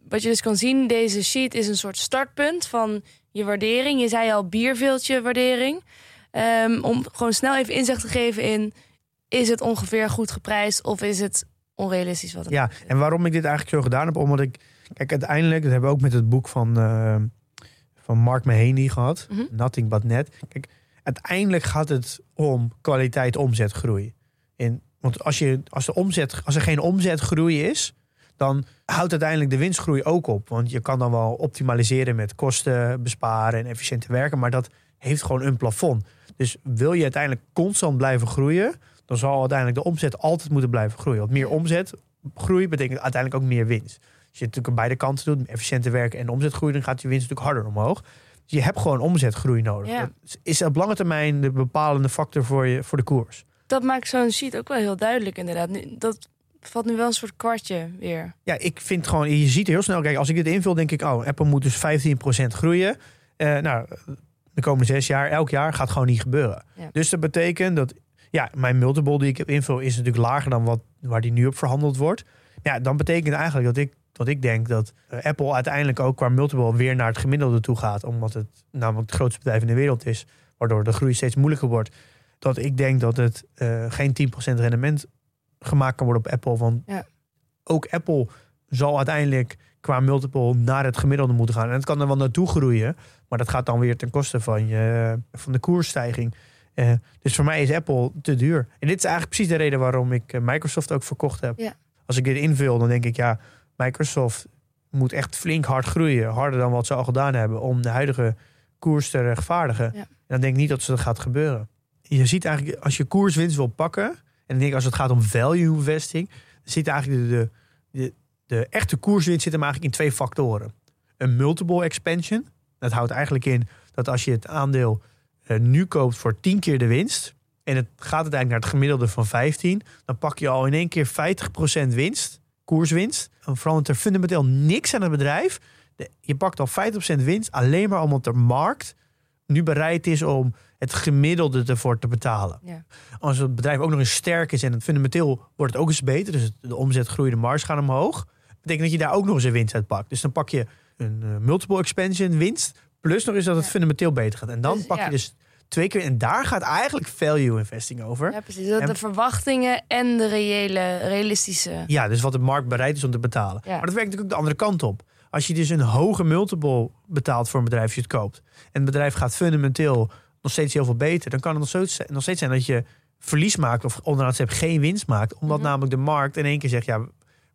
wat je dus kan zien, deze sheet is een soort startpunt van je waardering. Je zei al bierveeltje waardering. Ehm, om gewoon snel even inzicht te geven in... is het ongeveer goed geprijsd of is het onrealistisch wat het Ja, en waarom ik dit eigenlijk zo gedaan heb, omdat ik... Kijk, uiteindelijk, dat hebben we ook met het boek van, eh, van Mark Mahaney gehad. Mhm. Nothing But Net. Kijk, uiteindelijk gaat het om kwaliteit omzetgroei. En, want als, je, als, de omzet, als er geen omzetgroei is, dan houdt uiteindelijk de winstgroei ook op. Want je kan dan wel optimaliseren met kosten besparen en efficiënter werken, maar dat heeft gewoon een plafond. Dus wil je uiteindelijk constant blijven groeien, dan zal uiteindelijk de omzet altijd moeten blijven groeien. Want meer omzet groei betekent uiteindelijk ook meer winst. Als je het natuurlijk aan beide kanten doet, efficiënter werken en omzetgroei, dan gaat je winst natuurlijk harder omhoog. Dus je hebt gewoon omzetgroei nodig. Ja. Dat is op lange termijn de bepalende factor voor, je, voor de koers. Dat maakt zo'n sheet ook wel heel duidelijk inderdaad. Nu- Dat valt nu wel een soort kwartje weer. Ja, ik vind gewoon, je ziet heel snel, kijk, als ik dit invul, denk ik, oh, Apple moet dus 15% groeien. Eh, nou, de komende zes jaar, elk jaar gaat gewoon niet gebeuren. Ja. Dus dat betekent dat, ja, mijn multiple die ik heb invul is natuurlijk lager dan wat, waar die nu op verhandeld wordt. Ja, dan betekent eigenlijk dat ik, dat ik denk dat eh, Apple uiteindelijk ook qua multiple weer naar het gemiddelde toe gaat. Omdat het namelijk het grootste bedrijf in de wereld is, waardoor de groei steeds moeilijker wordt. Dat ik denk dat het eh, geen 10% rendement gemaakt kan worden op Apple. Want Ja. ook Apple zal uiteindelijk qua multiple naar het gemiddelde moeten gaan. En het kan er wel naartoe groeien, maar dat gaat dan weer ten koste van, je, van de koersstijging. Eh, dus voor mij is Apple te duur. En dit is eigenlijk precies de reden waarom ik eh, Microsoft ook verkocht heb. Ja. Als ik dit invul, dan denk ik, ja, Microsoft moet echt flink hard groeien. Harder dan wat ze al gedaan hebben om de huidige koers te rechtvaardigen. Ja. En dan denk ik niet dat ze dat gaat gebeuren. Je ziet eigenlijk, als je koerswinst wil pakken, en denk als het gaat om value investing, zit eigenlijk de, de, de, echte koerswinst zit hem eigenlijk in twee factoren. Een multiple expansion. Dat houdt eigenlijk in dat als je het aandeel eh, nu koopt voor 10 keer de winst. En het gaat uiteindelijk naar het gemiddelde van 15. Dan pak je al in één keer 50% winst, koerswinst. Dan verandert er fundamenteel niks aan het bedrijf. Je pakt al 50% winst alleen maar omdat de markt nu bereid is om het gemiddelde ervoor te betalen. Ja. Als het bedrijf ook nog eens sterk is en het fundamenteel wordt het ook eens beter. Dus de omzet groeit, de marge gaat omhoog. betekent dat je daar ook nog eens een winst uit pakt. Dus dan pak je een eh, multiple expansion winst. Plus nog eens dat het Ja. fundamenteel beter gaat. En dan Dus, pak ja. je dus twee keer. En daar gaat eigenlijk value investing over. Ja, precies. Dat En- de verwachtingen en de reële, realistische... Ja, dus wat de markt bereid is om te betalen. Maar dat werkt natuurlijk ook de andere kant op. Als je dus een hoge multiple betaalt voor een bedrijf als je het koopt. En het bedrijf gaat fundamenteel nog steeds heel veel beter. Dan kan het nog steeds, nog steeds zijn dat je verlies maakt. Of onderaan het geen winst maakt. Omdat Mhm. namelijk de markt in één keer zegt. Ja,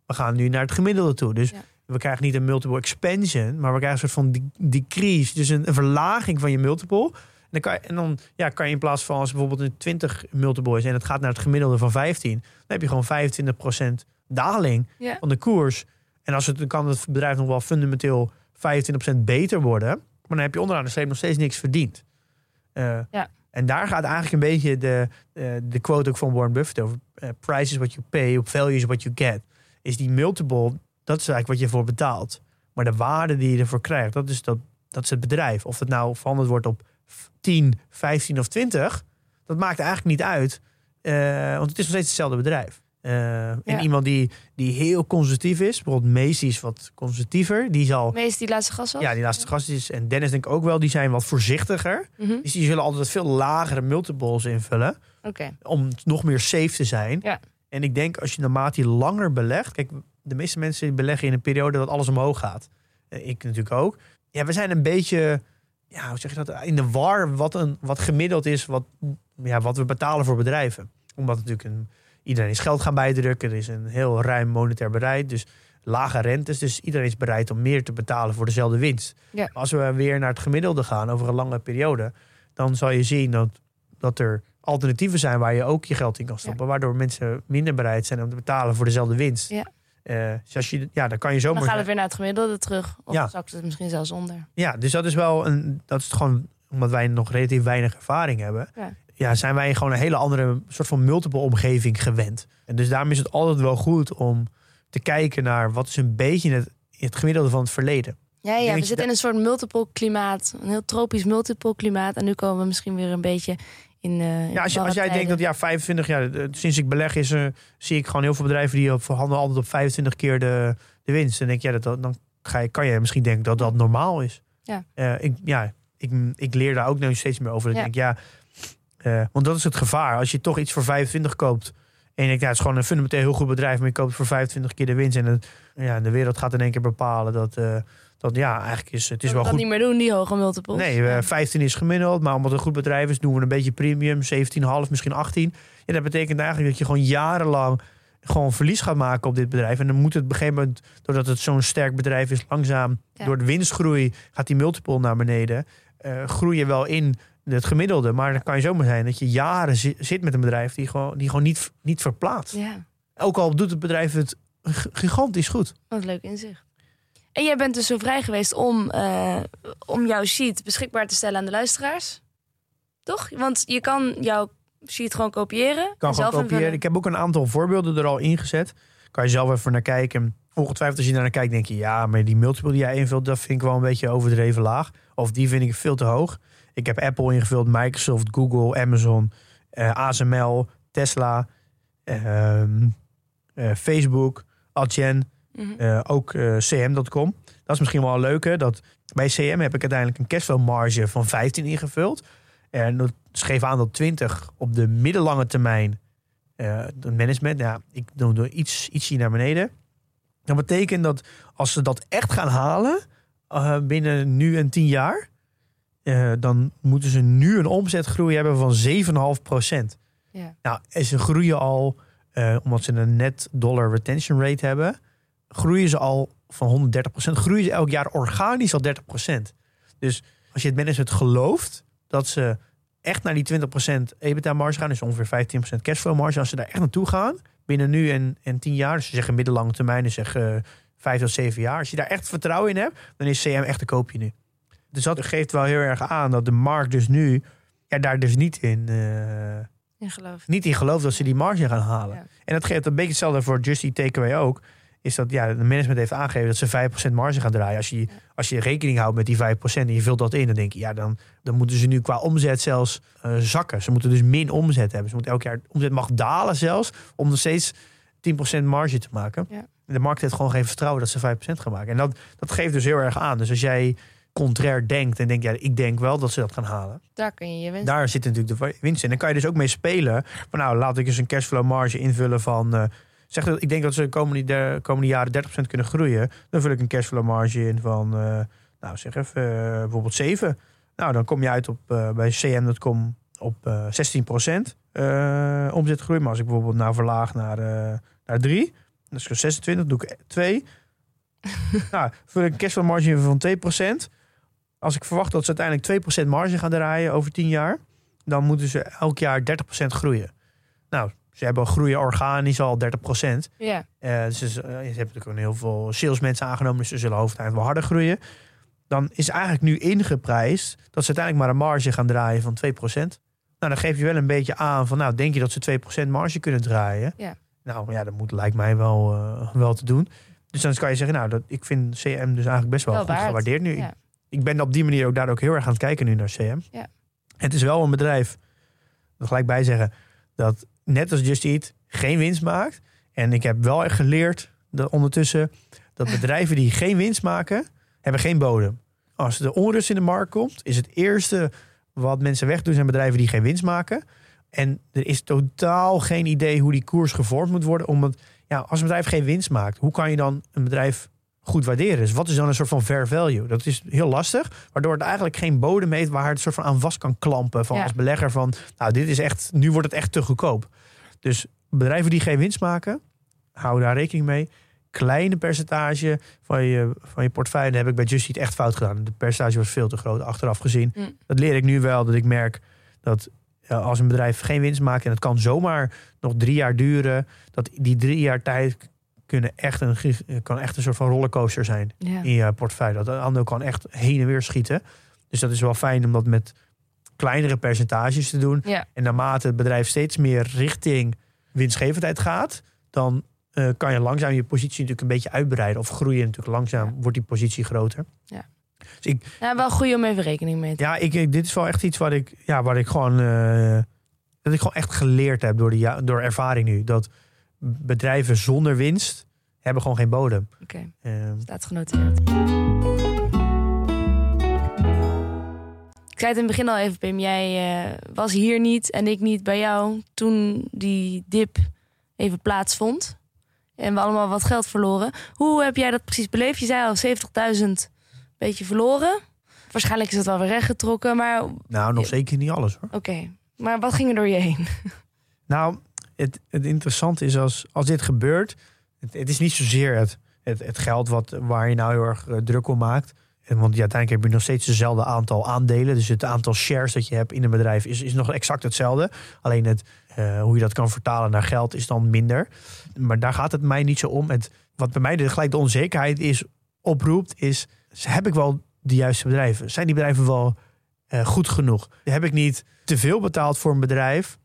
we gaan nu naar het gemiddelde toe. Dus Ja. we krijgen niet een multiple expansion, maar we krijgen een soort van de- decrease. Dus een, een verlaging van je multiple. En dan, kan je, en dan ja, kan je in plaats van als bijvoorbeeld een 20 multiple is en het gaat naar het gemiddelde van 15, dan heb je gewoon 25% daling Ja. van de koers. En als het, dan kan het bedrijf nog wel fundamenteel 25% beter worden, maar dan heb je onderaan de streep nog steeds niks verdiend. Eh, Ja. En daar gaat eigenlijk een beetje de, eh, de quote ook van Warren Buffett over. eh, price is what you pay, value is what you get. Is die multiple, dat is eigenlijk wat je voor betaalt. Maar de waarde die je ervoor krijgt, dat is, dat, dat is het bedrijf. Of het nou verhandeld wordt op 10, 15 of 20, dat maakt eigenlijk niet uit. want het is nog steeds hetzelfde bedrijf. Eh, En Ja. iemand die, die heel conservatief is, bijvoorbeeld Macy is wat conservatiever, die zal. Meest die laatste gas was? Ja, die laatste gast is. En Dennis denk ik ook wel, die zijn wat voorzichtiger. Mhm. Dus die zullen altijd veel lagere multiples invullen Oké. om nog meer safe te zijn. Ja. En ik denk als je naarmate je langer belegt, kijk, de meeste mensen beleggen in een periode dat alles omhoog gaat. Eh, Ik natuurlijk ook. Ja, we zijn een beetje, ja, hoe zeg je dat, in de war wat, een, wat gemiddeld is, wat, ja, wat we betalen voor bedrijven. Omdat natuurlijk een, iedereen is geld gaan bijdrukken, er is een heel ruim monetair bereid, dus lage rentes, dus iedereen is bereid om meer te betalen voor dezelfde winst. Ja. Als we weer naar het gemiddelde gaan over een lange periode, dan zal je zien dat, dat er alternatieven zijn waar je ook je geld in kan stoppen. Waardoor mensen minder bereid zijn om te betalen voor dezelfde winst. Ja. Eh, dus als je, ja, dan kan je Dan zomaar. gaat het weer naar het gemiddelde terug. Of Ja. zakt het misschien zelfs onder. Ja, dus dat is wel een. Dat is gewoon omdat wij nog relatief weinig ervaring hebben. Ja. Ja. zijn wij gewoon een hele andere soort van multiple omgeving gewend. En dus daarom is het altijd wel goed om te kijken naar wat is een beetje het, het gemiddelde van het verleden. Ja, ja we zitten in een soort multiple klimaat. Een heel tropisch multiple klimaat. En nu komen we misschien weer een beetje in. eh, Ja, als, je, als jij denkt dat ja, 25 jaar, eh, sinds ik beleg is, zie ik gewoon heel veel bedrijven die op verhandelen altijd op 25 keer de, de winst. En denk je, ja, dat, dan ga je, kan je misschien denken dat dat normaal is. Ja. Eh, ik, ja, ik, ik leer daar ook nu steeds meer over. Dat Ja. Ik denk, ja, eh, want dat is het gevaar. Als je toch iets voor 25 koopt en je denkt, ja, het is gewoon een fundamenteel heel goed bedrijf, maar je koopt voor 25 keer de winst. En het, ja, de wereld gaat in één keer bepalen dat, eh, dat ja, eigenlijk is het is Dat wel we dat goed. niet meer doen, die hoge multiples. Nee, eh, Ja. 15 is gemiddeld. Maar omdat het een goed bedrijf is, doen we een beetje premium. 17,5, misschien 18. Ja, dat betekent eigenlijk dat je gewoon jarenlang gewoon verlies gaat maken op dit bedrijf. En dan moet het op een gegeven moment, doordat het zo'n sterk bedrijf is, langzaam Ja. door de winstgroei gaat die multiple naar beneden. Eh groei je wel in het gemiddelde. Maar dan kan je zomaar zijn dat je jaren zi- zit met een bedrijf die gewoon, die gewoon niet, niet verplaatst. ja, Ook al doet het bedrijf het gigantisch goed. wat leuk inzicht. En jij bent dus zo vrij geweest om, eh, om jouw sheet beschikbaar te stellen aan de luisteraars. Toch? Want je kan jouw sheet gewoon kopiëren. kan gewoon kopiëren. invullen. Ik heb ook een aantal voorbeelden er al ingezet. Kan je zelf even naar kijken. Ongetwijfeld als je daar naar kijkt, denk je... ja, maar die multiple die jij invult... dat vind ik wel een beetje overdreven laag. Of die vind ik veel te hoog. Ik heb Apple ingevuld, Microsoft, Google, Amazon... eh, ASML, Tesla, ehm, eh, Facebook, Adyen... Mhm. eh, ook cm.com. Dat is misschien wel leuk, hè? Dat bij CM heb ik uiteindelijk een cashflow marge van 15 ingevuld. En dat schreef aan dat 20 op de middellange termijn het management. Ja, ik doe er iets, ietsje naar beneden. Dat betekent dat als ze dat echt gaan halen binnen nu en 10 jaar, eh, dan moeten ze nu een omzetgroei hebben van 7,5 procent. Ja. Nou, en ze groeien al, eh, omdat ze een net dollar retention rate hebben, groeien ze al van 130 procent. Groeien ze elk jaar organisch al 30 procent. Dus als je het management gelooft dat ze echt naar die 20 procent EBITDA marge gaan, dus ongeveer 15 procent cashflow marge, als ze daar echt naartoe gaan, binnen nu en, en 10 jaar, dus ze zeggen middellange termijn, dus zeggen uh, 5 tot 7 jaar, als je daar echt vertrouwen in hebt, dan is CM echt een koopje nu. Dus dat geeft wel heel erg aan dat de markt dus nu ja, daar dus niet in, uh, in gelooft. niet in gelooft dat ze die marge gaan halen. Ja. En dat geeft een beetje hetzelfde voor Just Eat Takeaway ook. Is dat ja, de management heeft aangegeven dat ze 5% marge gaan draaien. Als je, als je rekening houdt met die 5% en je vult dat in, dan denk je, ja, dan, dan moeten ze nu qua omzet zelfs uh, zakken. Ze moeten dus min omzet hebben. Ze moeten elk jaar omzet mag dalen zelfs om nog steeds 10% marge te maken. Ja. En de markt heeft gewoon geen vertrouwen dat ze 5% gaan maken. En dat, dat geeft dus heel erg aan. Dus als jij contrair denkt en denkt, ja, ik denk wel dat ze dat gaan halen. Daar kun je je winst. Daar zit natuurlijk de winst in. Dan kan je dus ook mee spelen. Van nou, laat ik eens een cashflow marge invullen van. Uh, zeg dat ik denk dat ze de komende, de komende jaren 30% kunnen groeien. Dan vul ik een cashflow marge in van, uh, nou zeg even, uh, bijvoorbeeld 7. Nou, dan kom je uit op bij cm.com op uh, 16% omzetgroei. Maar als ik bijvoorbeeld nou verlaag naar, naar 3, dus 26, doe ik 2. nou, voor een cashflow marge van 2%. Als ik verwacht dat ze uiteindelijk 2% marge gaan draaien over 10 jaar, dan moeten ze elk jaar 30% groeien. Nou, ze hebben groeien organisch al 30%. Ja. Uh, dus ze, uh, ze hebben natuurlijk ook heel veel salesmensen aangenomen, dus ze zullen hoofdeind wel harder groeien. Dan is eigenlijk nu ingeprijsd dat ze uiteindelijk maar een marge gaan draaien van 2%. Nou, dan geef je wel een beetje aan van, nou, denk je dat ze 2% marge kunnen draaien? Ja. Nou ja, dat moet, lijkt mij wel, uh, wel te doen. Dus dan kan je zeggen, nou, dat, ik vind CM dus eigenlijk best wel, Wel goed waard. gewaardeerd nu. Ja. Ik ben op die manier ook daar ook heel erg aan het kijken nu naar CM. Ja. Het is wel een bedrijf, er gelijk bij zeggen, dat net als Just Eat geen winst maakt. En ik heb wel echt geleerd dat ondertussen dat bedrijven die geen winst maken, hebben geen bodem. Als er onrust in de markt komt, is het eerste wat mensen wegdoen zijn bedrijven die geen winst maken. En er is totaal geen idee hoe die koers gevormd moet worden. Omdat ja, als een bedrijf geen winst maakt, hoe kan je dan een bedrijf goed waarderen? Dus wat is dan een soort van fair value? Dat is heel lastig, waardoor het eigenlijk geen bodem heeft waar het soort van aan vast kan klampen. Van Ja. als belegger van, nou dit is echt, nu wordt het echt te goedkoop. Dus bedrijven die geen winst maken, hou daar rekening mee. Kleine percentage van je, van je portefeuille heb ik bij Just Eat echt fout gedaan. De percentage was veel te groot achteraf gezien. Mm. Dat leer ik nu wel, dat ik merk dat als een bedrijf geen winst maakt en het kan zomaar nog drie jaar duren, dat die drie jaar tijd kunnen echt een, gig- kan echt een soort van rollercoaster zijn Ja. in je portefeuille. Dat aandeel kan echt heen en weer schieten. Dus dat is wel fijn om dat met kleinere percentages te doen. Ja. En naarmate het bedrijf steeds meer richting winstgevendheid gaat, dan eh, kan je langzaam je positie natuurlijk een beetje uitbreiden. Of groeien natuurlijk langzaam, Ja. wordt die positie groter. ja, wel goed om even rekening mee te Ja, ik, ik- dit is wel echt iets wat ik, ja, wat ik gewoon, eh, dat ik gewoon echt geleerd heb door, de, ja- door ervaring nu. Dat bedrijven zonder winst hebben gewoon geen bodem. Oké, Eh, staat genoteerd. Ik zei het in het begin al even, Pim. Jij eh, was hier niet en ik niet bij jou toen die dip even plaatsvond. En we allemaal wat geld verloren. Hoe heb jij dat precies beleefd? Je zei al 70.000 beetje verloren. Waarschijnlijk is het wel weer rechtgetrokken, maar oké. nou, nog zeker niet alles hoor. Maar wat ging er door je heen? Nou, het, het interessante is als, als dit gebeurt, het, is niet zozeer het, het, het geld wat, waar je nou heel erg eh, druk om maakt. En want ja, uiteindelijk heb je nog steeds hetzelfde aantal aandelen. Dus het aantal shares dat je hebt in een bedrijf is, is nog exact hetzelfde. Alleen het, eh, hoe je dat kan vertalen naar geld is dan minder. Maar daar gaat het mij niet zo om. Het, wat bij mij de, gelijk de onzekerheid is, oproept, is... Heb ik wel de juiste bedrijven? Zijn die bedrijven wel eh, goed genoeg? Heb ik niet te veel betaald voor een bedrijf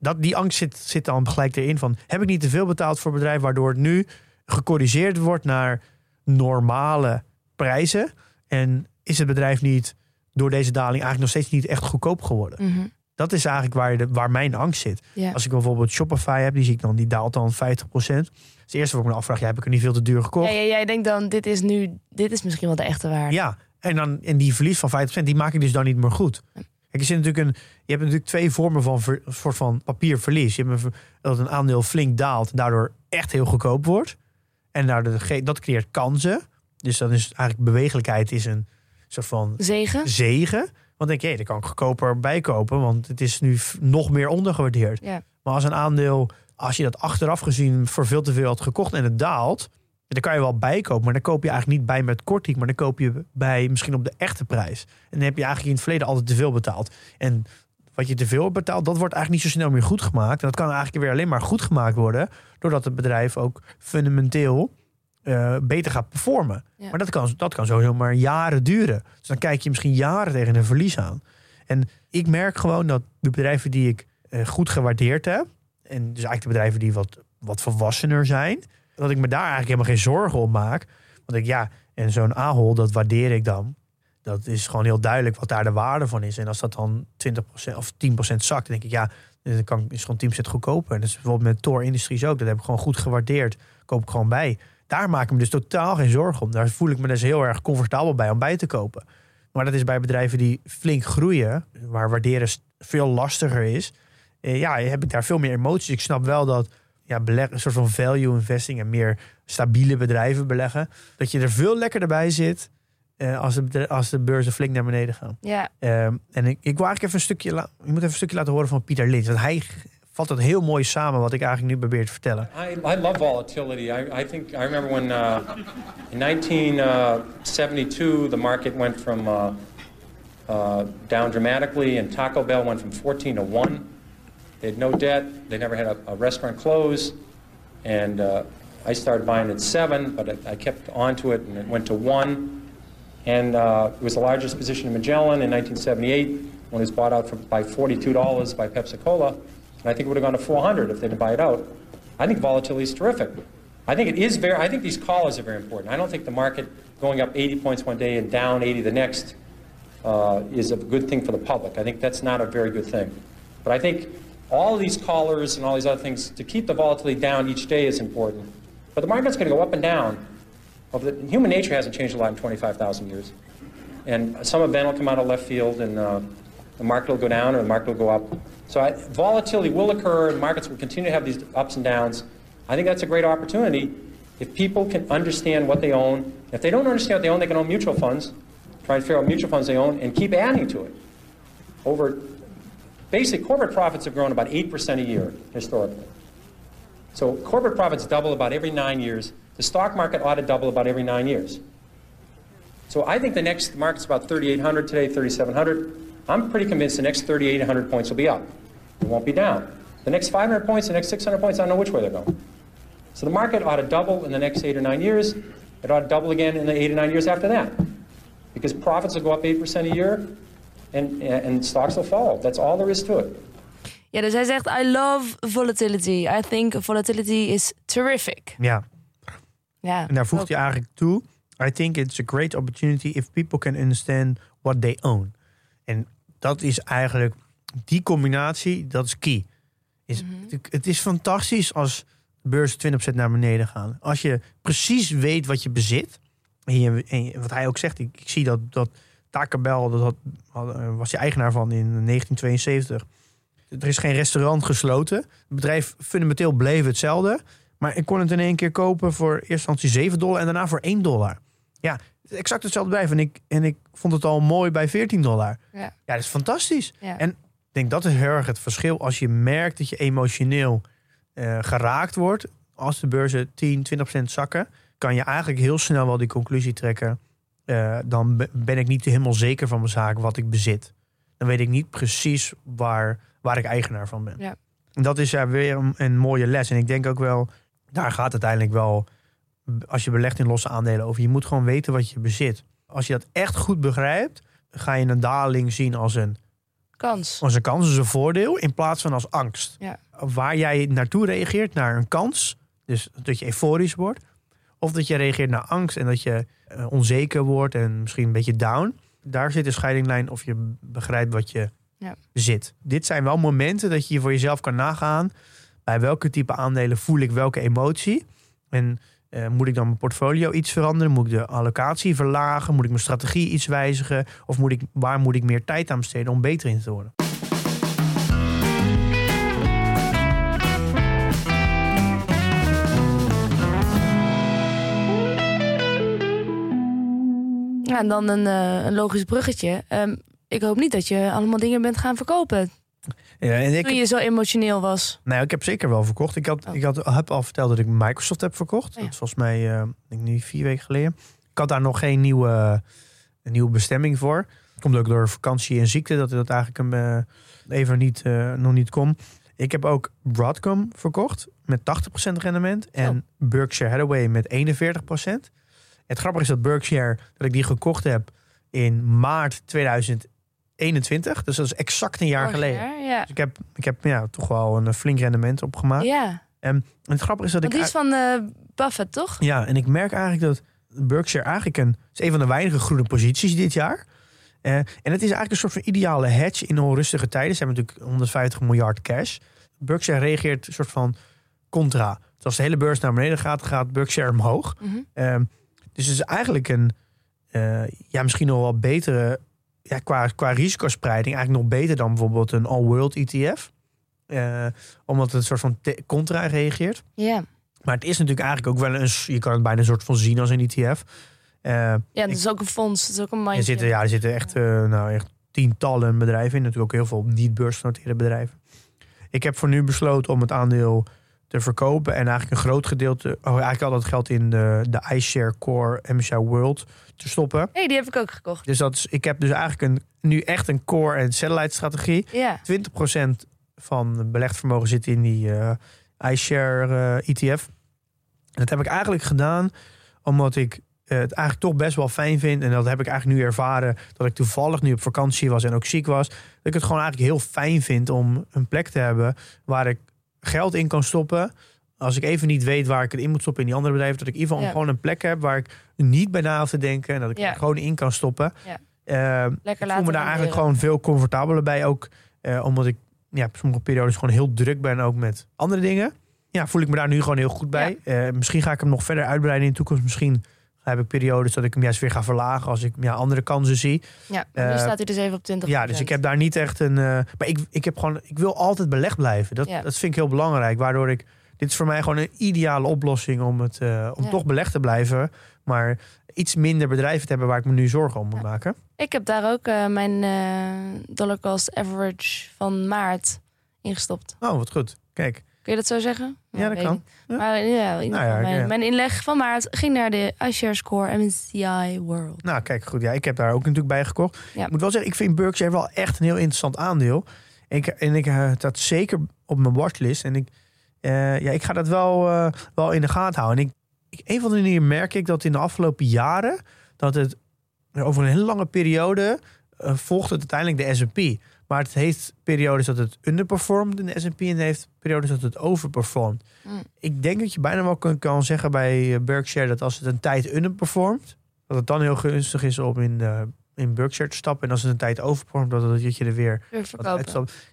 dat, die angst zit, zit dan gelijk erin van... heb ik niet te veel betaald voor bedrijf... waardoor het nu gecorrigeerd wordt naar normale prijzen... en is het bedrijf niet door deze daling eigenlijk nog steeds niet echt goedkoop geworden. Mhm. Dat is eigenlijk waar, de, waar mijn angst zit. Als ik bijvoorbeeld Shopify heb, die zie ik dan, die daalt dan 50%. Dat is het eerste wat ik me afvraag, ja, heb ik er niet veel te duur gekocht? Ja, ja, jij denkt dan, dit is nu, dit is misschien wel de echte waarde. Ja, en, dan, en die verlies van 50%, die maak ik dus dan niet meer goed. Kijk, zit natuurlijk een, je hebt natuurlijk twee vormen van, ver, soort van papierverlies. Je hebt een, dat een aandeel flink daalt en daardoor echt heel goedkoop wordt. En daardoor, dat creëert kansen. Dus dan is eigenlijk bewegelijkheid is een soort van Zegen? zegen. Want denk je, daar kan ik goedkoper bijkopen, want het is nu nog meer ondergewaardeerd. Ja. Maar als een aandeel, als je dat achteraf gezien voor veel te veel had gekocht en het daalt, dan kan je wel bijkopen, maar dan koop je eigenlijk niet bij met korting, maar dan koop je bij misschien op de echte prijs. En dan heb je eigenlijk in het verleden altijd te veel betaald. En wat je te veel hebt betaald, dat wordt eigenlijk niet zo snel meer goed gemaakt. En dat kan eigenlijk weer alleen maar goed gemaakt worden, doordat het bedrijf ook fundamenteel eh, beter gaat performen. Ja. Maar dat kan, dat kan sowieso maar jaren duren. Dus dan kijk je misschien jaren tegen een verlies aan. En ik merk gewoon dat de bedrijven die ik eh, goed gewaardeerd heb, en dus eigenlijk de bedrijven die wat, wat volwassener zijn, dat ik me daar eigenlijk helemaal geen zorgen om maak. Want ik, ja, en zo'n Ahold, dat waardeer ik dan. Dat is gewoon heel duidelijk wat daar de waarde van is. En als dat dan 20% of 10% zakt, dan denk ik, ja, dan kan, is gewoon 10% goedkoper. En dat is bijvoorbeeld met Tor Industries ook. Dat heb ik gewoon goed gewaardeerd. Koop ik gewoon bij. Daar maak ik me dus totaal geen zorgen om. Daar voel ik me dus heel erg comfortabel bij om bij te kopen. Maar dat is bij bedrijven die flink groeien, waar waarderen veel lastiger is. Eh, ja, heb ik daar veel meer emoties. Ik snap wel dat ja, beleg, een soort van value investing en meer stabiele bedrijven beleggen, dat je er veel lekkerder bij zit eh, als, de, als de beurzen flink naar beneden gaan. Ja, Ehm, en ik, ik wil eigenlijk even een stukje, la- ik moet even een stukje laten horen van Pieter Lins. Want hij vat dat heel mooi samen wat ik eigenlijk nu probeer te vertellen. I, I love volatility. I, I think I remember when uh, in 1972 the market went from uh, uh, down dramatically, and Taco Bell went from 14 to one. They had no debt. They never had a, a restaurant close, and uh, I started buying at seven, but I, I kept onto it, and it went to one. And uh, it was the largest position in Magellan in 1978 when it was bought out for, by $42 by Pepsi Cola. And I think it would have gone to 400 if they didn't buy it out. I think volatility is terrific. I think it is very. I think these callers are very important. I don't think the market going up 80 points one day and down 80 the next uh, is a good thing for the public. I think that's not a very good thing. But I think all these callers and all these other things to keep the volatility down each day is important. But the market's going to go up and down. The, human nature hasn't changed a lot in 25,000 years. And some event will come out of left field and uh, the market will go down or the market will go up. So I, volatility will occur and markets will continue to have these ups and downs. I think that's a great opportunity if people can understand what they own. If they don't understand what they own, they can own mutual funds, try to figure out mutual funds they own, and keep adding to it. Over, basic corporate profits have grown about 8% a year historically. So corporate profits double about every nine years. The stock market ought to double about every nine years. So I think the next market's about 3,800 today, 3,700. I'm pretty convinced the next 3,800 points will be up. It won't be down. The next 500 points, the next 600 points, I don't know which way they're going. So the market ought to double in the next eight or nine years. It ought to double again in the eight or nine years after that. Because profits will go up 8% a year and, and stocks will follow. That's all there is to it. Ja, dus hij zegt, I love volatility. I think volatility is terrific. Ja, Ja, en daar voegt ook. hij eigenlijk toe. I think it's a great opportunity if people can understand what they own. En dat is eigenlijk die combinatie, dat is key. Is, Het is fantastisch als beurzen 20% naar beneden gaan. Als je precies weet wat je bezit. En, je, en je- wat hij ook zegt, ik, ik zie dat, dat Taco Bell, dat had, eh, was hij eigenaar van in 1972. Er is geen restaurant gesloten. Het bedrijf fundamenteel bleef hetzelfde. Maar ik kon het in één keer kopen voor eerst instantie 7 dollar en daarna voor 1 dollar. Ja, exact hetzelfde bedrijf. En ik, en ik vond het al mooi bij 14 dollar. Ja. Ja, dat is fantastisch. Ja. En ik denk dat is heel erg het verschil. Als je merkt dat je emotioneel eh, geraakt wordt. Als de beurzen 10, 20% zakken. Kan je eigenlijk heel snel wel die conclusie trekken. Eh, dan be- ben ik niet helemaal zeker van mijn zaak wat ik bezit. Dan weet ik niet precies waar, waar ik eigenaar van ben. Ja. En dat is ja, weer een, een mooie les. En ik denk ook wel, daar gaat het uiteindelijk wel, als je belegt in losse aandelen over. Je moet gewoon weten wat je bezit. Als je dat echt goed begrijpt, ga je een daling zien als een, Kans. als een kans, als een voordeel, in plaats van als angst. Ja. Waar jij naartoe reageert, naar een kans, dus dat je euforisch wordt. Of dat je reageert naar angst en dat je eh, onzeker wordt en misschien een beetje down. Daar zit de scheidinglijn of je begrijpt wat je Ja. bezit. Dit zijn wel momenten dat je voor jezelf kan nagaan. Bij welke type aandelen voel ik welke emotie? En eh, moet ik dan mijn portfolio iets veranderen? Moet ik de allocatie verlagen? Moet ik mijn strategie iets wijzigen? Of moet ik, waar moet ik meer tijd aan besteden om beter in te worden? Ja, en dan een, eh, een logisch bruggetje. Ehm, ik hoop niet dat je allemaal dingen bent gaan verkopen. Ja, en ik, Toen je zo emotioneel was. Nou, ik heb zeker wel verkocht. Ik, had, Oh. ik had, heb al verteld dat ik Microsoft heb verkocht. Oh ja. Dat is volgens mij, ik denk nu vier weken geleden. Ik had daar nog geen nieuwe, een nieuwe bestemming voor. Komt ook door vakantie en ziekte dat dat eigenlijk een, eh, even niet, eh, nog niet kon. Ik heb ook Broadcom verkocht met 80% rendement. En Berkshire Hathaway met 41%. Het grappige is dat Berkshire, dat ik die gekocht heb in maart 2021. Dus dat is exact een jaar Vorig geleden. jaar, Ja. Dus ik heb, ik heb ja, toch wel een flink rendement opgemaakt. ja. En het grappige is dat Want ik... die is van eh, Buffett, toch? Ja, en ik merk eigenlijk dat Berkshire eigenlijk een, is een van de weinige groene posities dit jaar. Eh, en het is eigenlijk een soort van ideale hedge in onrustige tijden. Ze hebben natuurlijk 150 miljard cash. Berkshire reageert een soort van contra. Dus als de hele beurs naar beneden gaat, gaat Berkshire omhoog. Ehm, dus het is eigenlijk een, eh, ja, misschien nog wel betere, ja, qua, qua risicospreiding, eigenlijk nog beter dan bijvoorbeeld een all-world ETF. Eh, omdat het een soort van contra reageert. Ja. Maar het is natuurlijk eigenlijk ook wel een, je kan het bijna een soort van zien als een ETF. Eh, Ja, Ik- is ook een fonds. Dat is ook een er mindje. zitten, ja, er zitten echt, nou, echt tientallen bedrijven in. Natuurlijk ook heel veel niet beursgenoteerde bedrijven. ik heb voor nu besloten om het aandeel te verkopen. En eigenlijk een groot gedeelte, oh, eigenlijk al dat geld in de, de iShare Core MSCI World te stoppen. hey, die heb ik ook gekocht. Dus dat is, ik heb dus eigenlijk een, nu echt een core en satellite strategie. Ja, 20% van belegd vermogen zit in die eh, iShare eh, ETF. En dat heb ik eigenlijk gedaan omdat ik eh, het eigenlijk toch best wel fijn vind. En dat heb ik eigenlijk nu ervaren dat ik toevallig nu op vakantie was en ook ziek was. Dat ik het gewoon eigenlijk heel fijn vind om een plek te hebben waar ik geld in kan stoppen. Als ik even niet weet waar ik het in moet stoppen in die andere bedrijven, dat ik in ieder geval Ja. gewoon een plek heb waar ik niet bij na hoef te denken en dat ik Ja. er gewoon in kan stoppen. Ja. Lekker ik voel me daar eigenlijk gewoon veel comfortabeler bij. Ook eh, omdat ik ja, op sommige periodes gewoon heel druk ben. Ook met andere dingen. Ja, voel ik me daar nu gewoon heel goed bij. Eh, misschien ga ik hem nog verder uitbreiden in de toekomst. Misschien heb ik periodes dat ik hem juist weer ga verlagen. Als ik ja, andere kansen zie. Ja, nu Eh, staat hij dus even op 20 Ja, dus ik heb daar niet echt een... eh, maar ik, ik, heb gewoon, ik wil altijd belegd blijven. Dat, Ja. dat vind ik heel belangrijk. Waardoor ik... Dit is voor mij gewoon een ideale oplossing om, het, eh, om Ja. toch belegd te blijven. Maar iets minder bedrijven te hebben waar ik me nu zorgen om moet Ja. maken. Ik heb daar ook mijn eh, dollar cost average van maart ingestopt. Oh, wat goed. Kijk. Kun je dat zo zeggen? Ja, dat kan. Ja. Maar ja, in Nou mijn, mijn inleg van maart ging naar de iShare Score MSCI World. Nou, kijk, goed. Ja, ik heb daar ook natuurlijk bij gekocht. Ik moet wel zeggen, ik vind Berkshire wel echt een heel interessant aandeel. En ik, en ik uh, dat zeker op mijn watchlist. En ik, uh, ja, ik ga dat wel, uh, wel in de gaten houden. En ik, ik, een van de dingen merk ik dat in de afgelopen jaren... dat het over een hele lange periode volgt het uiteindelijk de S&P. Maar het heeft periodes dat het underperformt in de S&P... en het heeft periodes dat het overperformt. Mm. Ik denk dat je bijna wel kan, kan zeggen bij eh, Berkshire... dat als het een tijd underperformt... dat het dan heel gunstig is om in, uh, in Berkshire te stappen. En als het een tijd overperformt... dat, dat je er weer.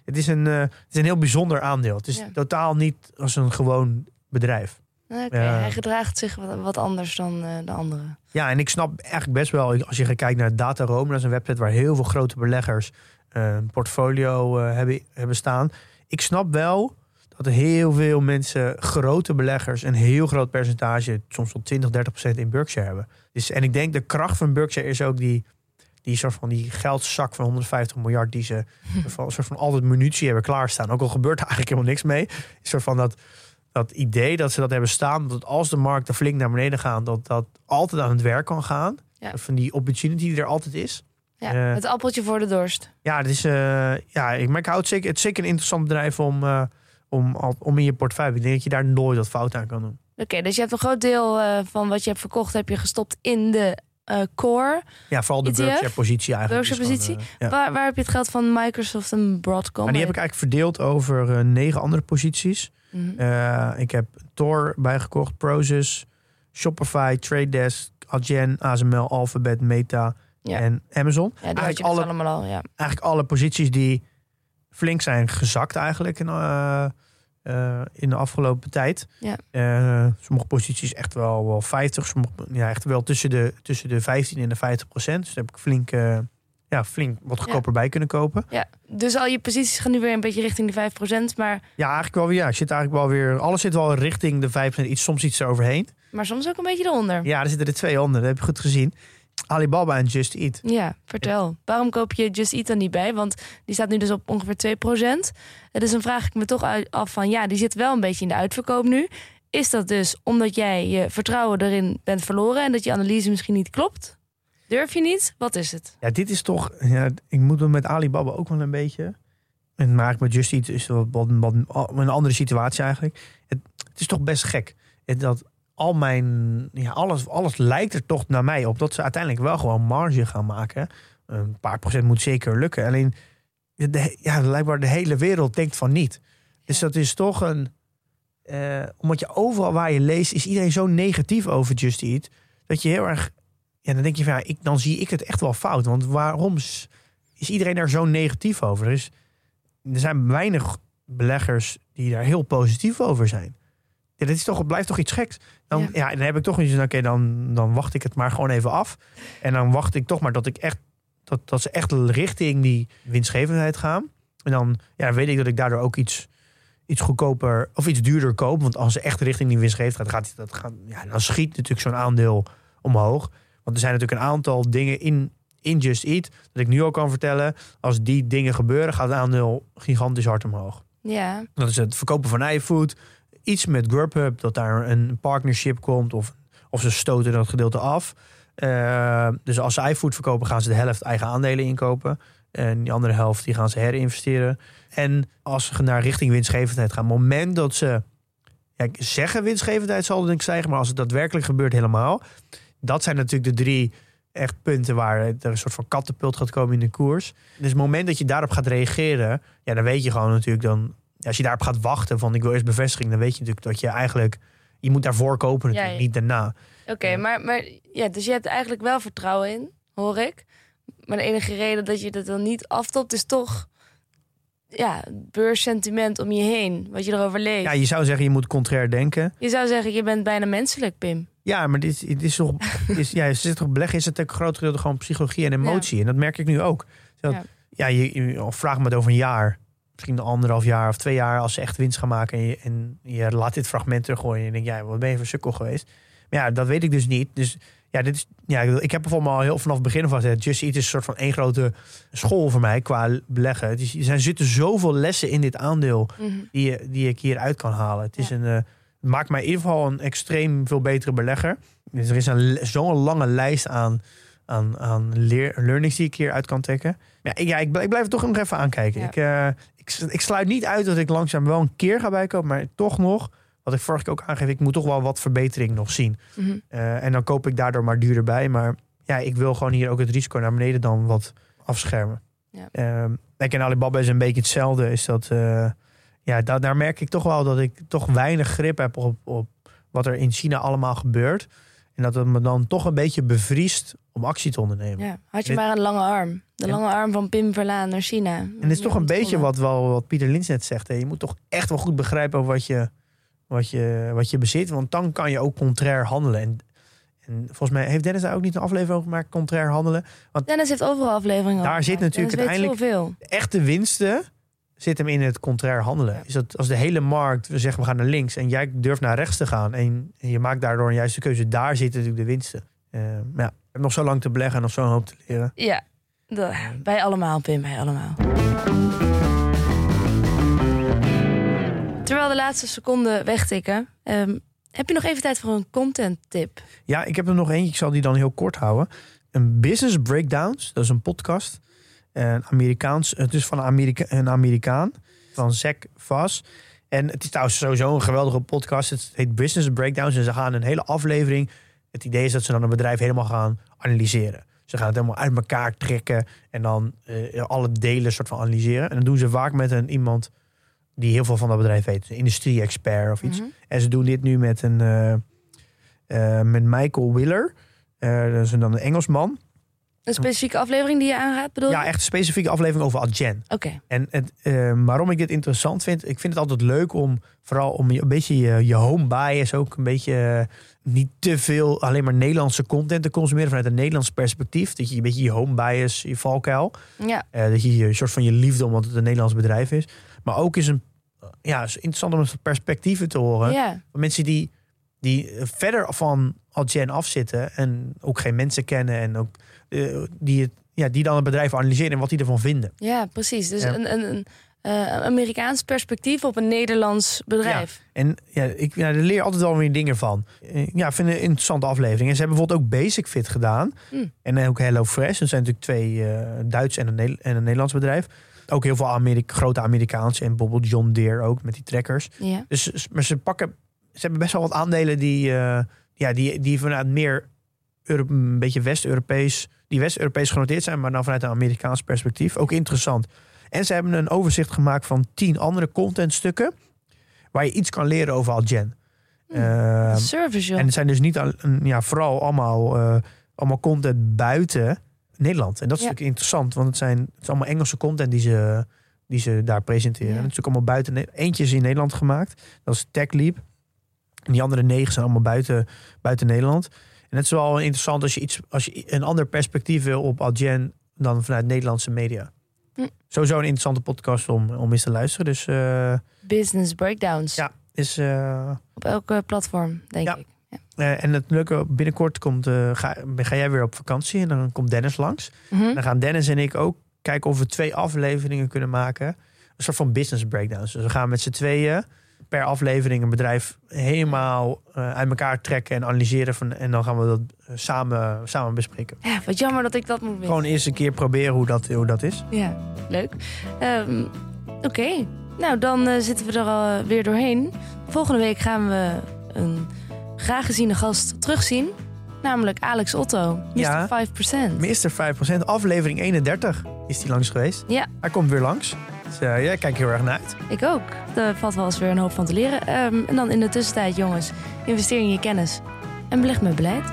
Het is, een, uh, het is een heel bijzonder aandeel. Het is Ja. totaal niet als een gewoon bedrijf. Ja. Hij gedraagt zich wat, anders dan eh, de anderen. Ja, en ik snap eigenlijk best wel, als je kijkt naar Datarome, dat is een website waar heel veel grote beleggers eh, een portfolio eh, hebben, hebben staan. Ik snap wel dat heel veel mensen, grote beleggers, een heel groot percentage, soms wel 20, 30 procent in Berkshire hebben. Dus, en ik denk de kracht van Berkshire is ook die, die soort van die geldzak van 150 miljard die ze soort van altijd munitie hebben klaarstaan. Ook al gebeurt er eigenlijk helemaal niks mee. Een soort van dat, dat idee dat ze dat hebben staan, dat als de markten flink naar beneden gaan, dat dat altijd aan het werk kan gaan. Ja. Van die opportunity die er altijd is. Ja, Eh. het appeltje voor de dorst. Ja, het is, eh, ja ik, maar ik houd het zeker, het is zeker een interessant bedrijf om, eh, om, om in je portefeuille. Ik denk dat je daar nooit wat fout aan kan doen. Oké, dus je hebt een groot deel van wat je hebt verkocht, heb je gestopt in de core. Ja, vooral de ETF? Berkshire positie eigenlijk. Berkshire is gewoon, positie? eh, ja. Waar, waar heb je het geld van Microsoft en Broadcom? Maar die heb ik eigenlijk verdeeld over negen andere posities. Mhm. Eh, ik heb Tor bijgekocht, Prosus, Shopify, Trade Desk, Adyen, ASML, Alphabet, Meta Ja. en Amazon. ja, die had je eigenlijk alle- allemaal al, ja. Eigenlijk alle posities die flink zijn gezakt eigenlijk in, eh, eh, in de afgelopen tijd. Ja. Sommige posities echt wel, wel 50, sommige ja, echt wel tussen de, tussen de 15 en de 50 procent. Dus daar heb ik flink, ja, flink wat goedkoper bij kunnen kopen. ja. Dus al je posities gaan nu weer een beetje richting de 5%, maar, Ja, eigenlijk wel weer. Ja, zit eigenlijk wel weer. Alles zit wel richting de 5% iets, soms iets eroverheen. maar soms ook een beetje eronder. Ja, er zitten er twee onder. Dat heb je goed gezien. Alibaba en Just Eat. Ja, vertel. Waarom koop je Just Eat dan niet bij? Want die staat nu dus op ongeveer 2%. Eh, Dus dan vraag ik me toch af van... ja, die zit wel een beetje in de uitverkoop nu. Is dat dus omdat jij je vertrouwen erin bent verloren... en dat je analyse misschien niet klopt? Durf je niet? Wat is het? Ja, dit is toch. Ja, ik moet het met Alibaba ook wel een beetje. En eigenlijk met Just Eat is wat, wat, wat- een andere situatie eigenlijk. Het, het is toch best gek. Het, dat al mijn. Ja, alles, alles lijkt er toch naar mij op dat ze uiteindelijk wel gewoon marge gaan maken. Een paar procent moet zeker lukken. Alleen. De, ja, blijkbaar de hele wereld denkt van niet. Dus dat is toch een. eh, omdat je overal waar je leest, is iedereen zo negatief over Just Eat. Dat je heel erg. Ja, dan denk je van ja, ik, dan zie ik het echt wel fout. Want waarom is, iedereen daar zo negatief over? Er, is, er zijn weinig beleggers die daar heel positief over zijn. Ja, dit is toch, het blijft toch iets geks. Dan, Ja. ja. dan heb ik toch iets van, oké, dan, dan wacht ik het maar gewoon even af. En dan wacht ik toch maar dat ik echt dat, dat ze echt richting die winstgevendheid gaan. En dan ja, weet ik dat ik daardoor ook iets, iets goedkoper of iets duurder koop. Want als ze echt richting die winstgevendheid gaat, dat gaat ja, dan schiet natuurlijk zo'n aandeel omhoog. Want er zijn natuurlijk een aantal dingen in, in Just Eat. Dat ik nu al kan vertellen. Als die dingen gebeuren, gaat het aandeel gigantisch hard omhoog. Ja, Dat is het verkopen van iFood. Iets met Grubhub, dat daar een partnership komt. Of, of ze stoten dat gedeelte af. Eh, dus als ze iFood verkopen, gaan ze de helft eigen aandelen inkopen. En die andere helft die gaan ze herinvesteren. En als ze naar richting winstgevendheid gaan, moment dat ze ja, zeggen winstgevendheid zal denk ik stijgen, maar als het daadwerkelijk gebeurt helemaal, dat zijn natuurlijk de drie echt punten waar er een soort van kattenpult gaat komen in de koers. Dus het moment dat je daarop gaat reageren, ja, dan weet je gewoon natuurlijk dan, als je daarop gaat wachten van ik wil eerst bevestiging, dan weet je natuurlijk dat je eigenlijk, je moet daarvoor kopen natuurlijk, Ja, ja. niet daarna. oké. maar, maar ja, dus je hebt eigenlijk wel vertrouwen in, hoor ik. Maar de enige reden dat je dat dan niet aftopt is toch ja, beurssentiment om je heen. Wat je erover leest. Ja, je zou zeggen je moet contrair denken. Je zou zeggen, je bent bijna menselijk, Pim. Ja, maar dit, dit is toch, is, ja, zit toch beleggen is het een groot gedeelte gewoon psychologie en emotie. En dat merk ik nu ook. Dat, Ja. ja, je, je of vraag me het over een jaar, misschien een anderhalf jaar of twee jaar, als ze echt winst gaan maken en je, en je laat dit fragment teruggooien en je denkt, ja, wat ben je voor sukkel geweest? Maar ja, dat weet ik dus niet. Dus ja, dit is, ja, ik heb bijvoorbeeld al heel vanaf het begin aan gezegd, Just Eat is een soort van één grote school voor mij qua beleggen. Het is, er zitten zoveel lessen in dit aandeel Mhm. die, die ik hieruit kan halen. Het, is een, eh, maakt mij in ieder geval een extreem veel betere belegger. Dus er is zo'n lange lijst aan, aan, aan leer, learnings die ik hieruit kan trekken. Ja, ik, ja, ik, blijf, ik blijf het toch nog even aankijken. Ja. Ik, eh, ik, ik sluit niet uit dat ik langzaam wel een keer ga bijkopen, maar toch nog, wat ik vorige keer ook aangeef, ik moet toch wel wat verbetering nog zien. Mhm. Eh, en dan koop ik daardoor maar duurder bij. Maar ja, ik wil gewoon hier ook het risico naar beneden dan wat afschermen. Ja. Ehm, en Alibaba is een beetje hetzelfde. Is dat, eh, ja, da- daar merk ik toch wel dat ik toch weinig grip heb op, op wat er in China allemaal gebeurt. En dat het me dan toch een beetje bevriest om actie te ondernemen. Ja, had je Dit- maar een lange arm. De Ja. lange arm van Pim Verlaan naar China. En het is toch een beetje wat, wel, wat Pieter Lins net zegt. Hè. Je moet toch echt wel goed begrijpen wat je, wat, je, wat je bezit. Want dan kan je ook contrair handelen. En, en volgens mij heeft Dennis daar ook niet een aflevering over gemaakt, contrair handelen. Dennis heeft overal afleveringen Daar zit natuurlijk Dennis uiteindelijk-. De echte winsten zit hem in het contrair handelen. Is dat als de hele markt, we zeggen we gaan naar links en jij durft naar rechts te gaan en, je maakt daardoor een juiste keuze, daar zitten natuurlijk de winsten. Eh, maar ja, heb nog zo lang te beleggen en nog zo'n hoop te leren. Ja, dat- wij allemaal, Pim, wij allemaal. Terwijl de laatste seconden wegtikken, ehm, heb je nog even tijd voor een content tip? Ja, ik heb er nog eentje, ik zal die dan heel kort houden. Een Business Breakdowns, dat is een podcast. Een Amerikaans, het is van een, Amerika, een Amerikaan, van Zack Vass. En het is trouwens sowieso een geweldige podcast. Het heet Business Breakdowns en ze gaan een hele aflevering. Het idee is dat ze dan een bedrijf helemaal gaan analyseren. Ze gaan het helemaal uit elkaar trekken en dan eh, alle delen soort van analyseren. En dat doen ze vaak met een iemand die heel veel van dat bedrijf weet. Een industrie-expert of iets. Mhm. En ze doen dit nu met, een, eh, eh, met Michael Willer. Eh, dat is dan een Engelsman. Een specifieke aflevering die je aangaat, bedoel je? Ja, echt een specifieke aflevering over Adyen. Oké, En het, eh, waarom ik dit interessant vind, ik vind het altijd leuk om vooral om je, een beetje je, je home bias ook een beetje eh, niet te veel alleen maar Nederlandse content te consumeren vanuit een Nederlands perspectief. Dat je een beetje je home bias, je valkuil. ja. Eh, dat je je soort van je liefde omdat het een Nederlands bedrijf is. Maar ook is een ja, is interessant om perspectieven te horen. ja. Van mensen die, die verder van Adyen afzitten en ook geen mensen kennen en ook eh, die, het, ja, die dan het bedrijf analyseren en wat die ervan vinden. Ja, precies. Dus Ja. een, een, een eh, Amerikaans perspectief op een Nederlands bedrijf. En ja, ik ja, daar leer altijd wel weer dingen van. Eh, Ja, ik vind een interessante aflevering. En ze hebben bijvoorbeeld ook Basic Fit gedaan. Hmm. En ook Hello Fresh. Dat zijn natuurlijk twee eh, Duits en een, en een Nederlands bedrijf. Ook heel veel Amerika grote Amerikaanse. En bijvoorbeeld John Deere ook met die trekkers. Ja. Dus maar ze pakken, ze hebben best wel wat aandelen die, eh, ja, die, die vanuit meer een beetje West-Europees, die West-Europees genoteerd zijn, maar dan vanuit een Amerikaans perspectief. Ook interessant. En ze hebben een overzicht gemaakt van tien andere contentstukken waar je iets kan leren over Adyen. Eh, Service, joh. en het zijn dus niet al, ja, vooral allemaal, eh, allemaal content buiten Nederland. En dat is Ja. natuurlijk interessant, want het, zijn, het is allemaal Engelse content die ze, die ze daar presenteren. Ja. Het is ook allemaal buiten. Eentje is in Nederland gemaakt, dat is TechLeap. En die andere negen zijn allemaal buiten, buiten Nederland. En het is wel interessant als je, iets, als je een ander perspectief wil op Adyen dan vanuit Nederlandse media. Hm. Sowieso een interessante podcast om, om eens te luisteren. Dus eh, Business breakdowns. ja, is, eh, Op elke platform, denk Ja. ik. Ja. Eh, en het leuke, binnenkort komt, ga, ga jij weer op vakantie en dan komt Dennis langs. Mhm. Dan gaan Dennis en ik ook kijken of we twee afleveringen kunnen maken een soort van business breakdowns. Dus we gaan met z'n tweeën per aflevering een bedrijf helemaal eh, uit elkaar trekken en analyseren. Van, en dan gaan we dat eh, samen, samen bespreken. Ja, wat jammer dat ik dat moet missen. Gewoon eerst een keer proberen hoe dat, hoe dat is. Ja, leuk. Ehm, Oké, nou dan eh, zitten we er al weer doorheen. Volgende week gaan we een graag geziene gast terugzien. Namelijk Alex Otto, Mr. Ja. 5%. Mr. 5%, aflevering 31 is die langs geweest. Ja, Hij komt weer langs. Dus ja, ik kijk heel erg naar uit. ik ook. Daar valt wel eens weer een hoop van te leren. Ehm, en dan in de tussentijd, jongens, investeer in je kennis en beleg met beleid.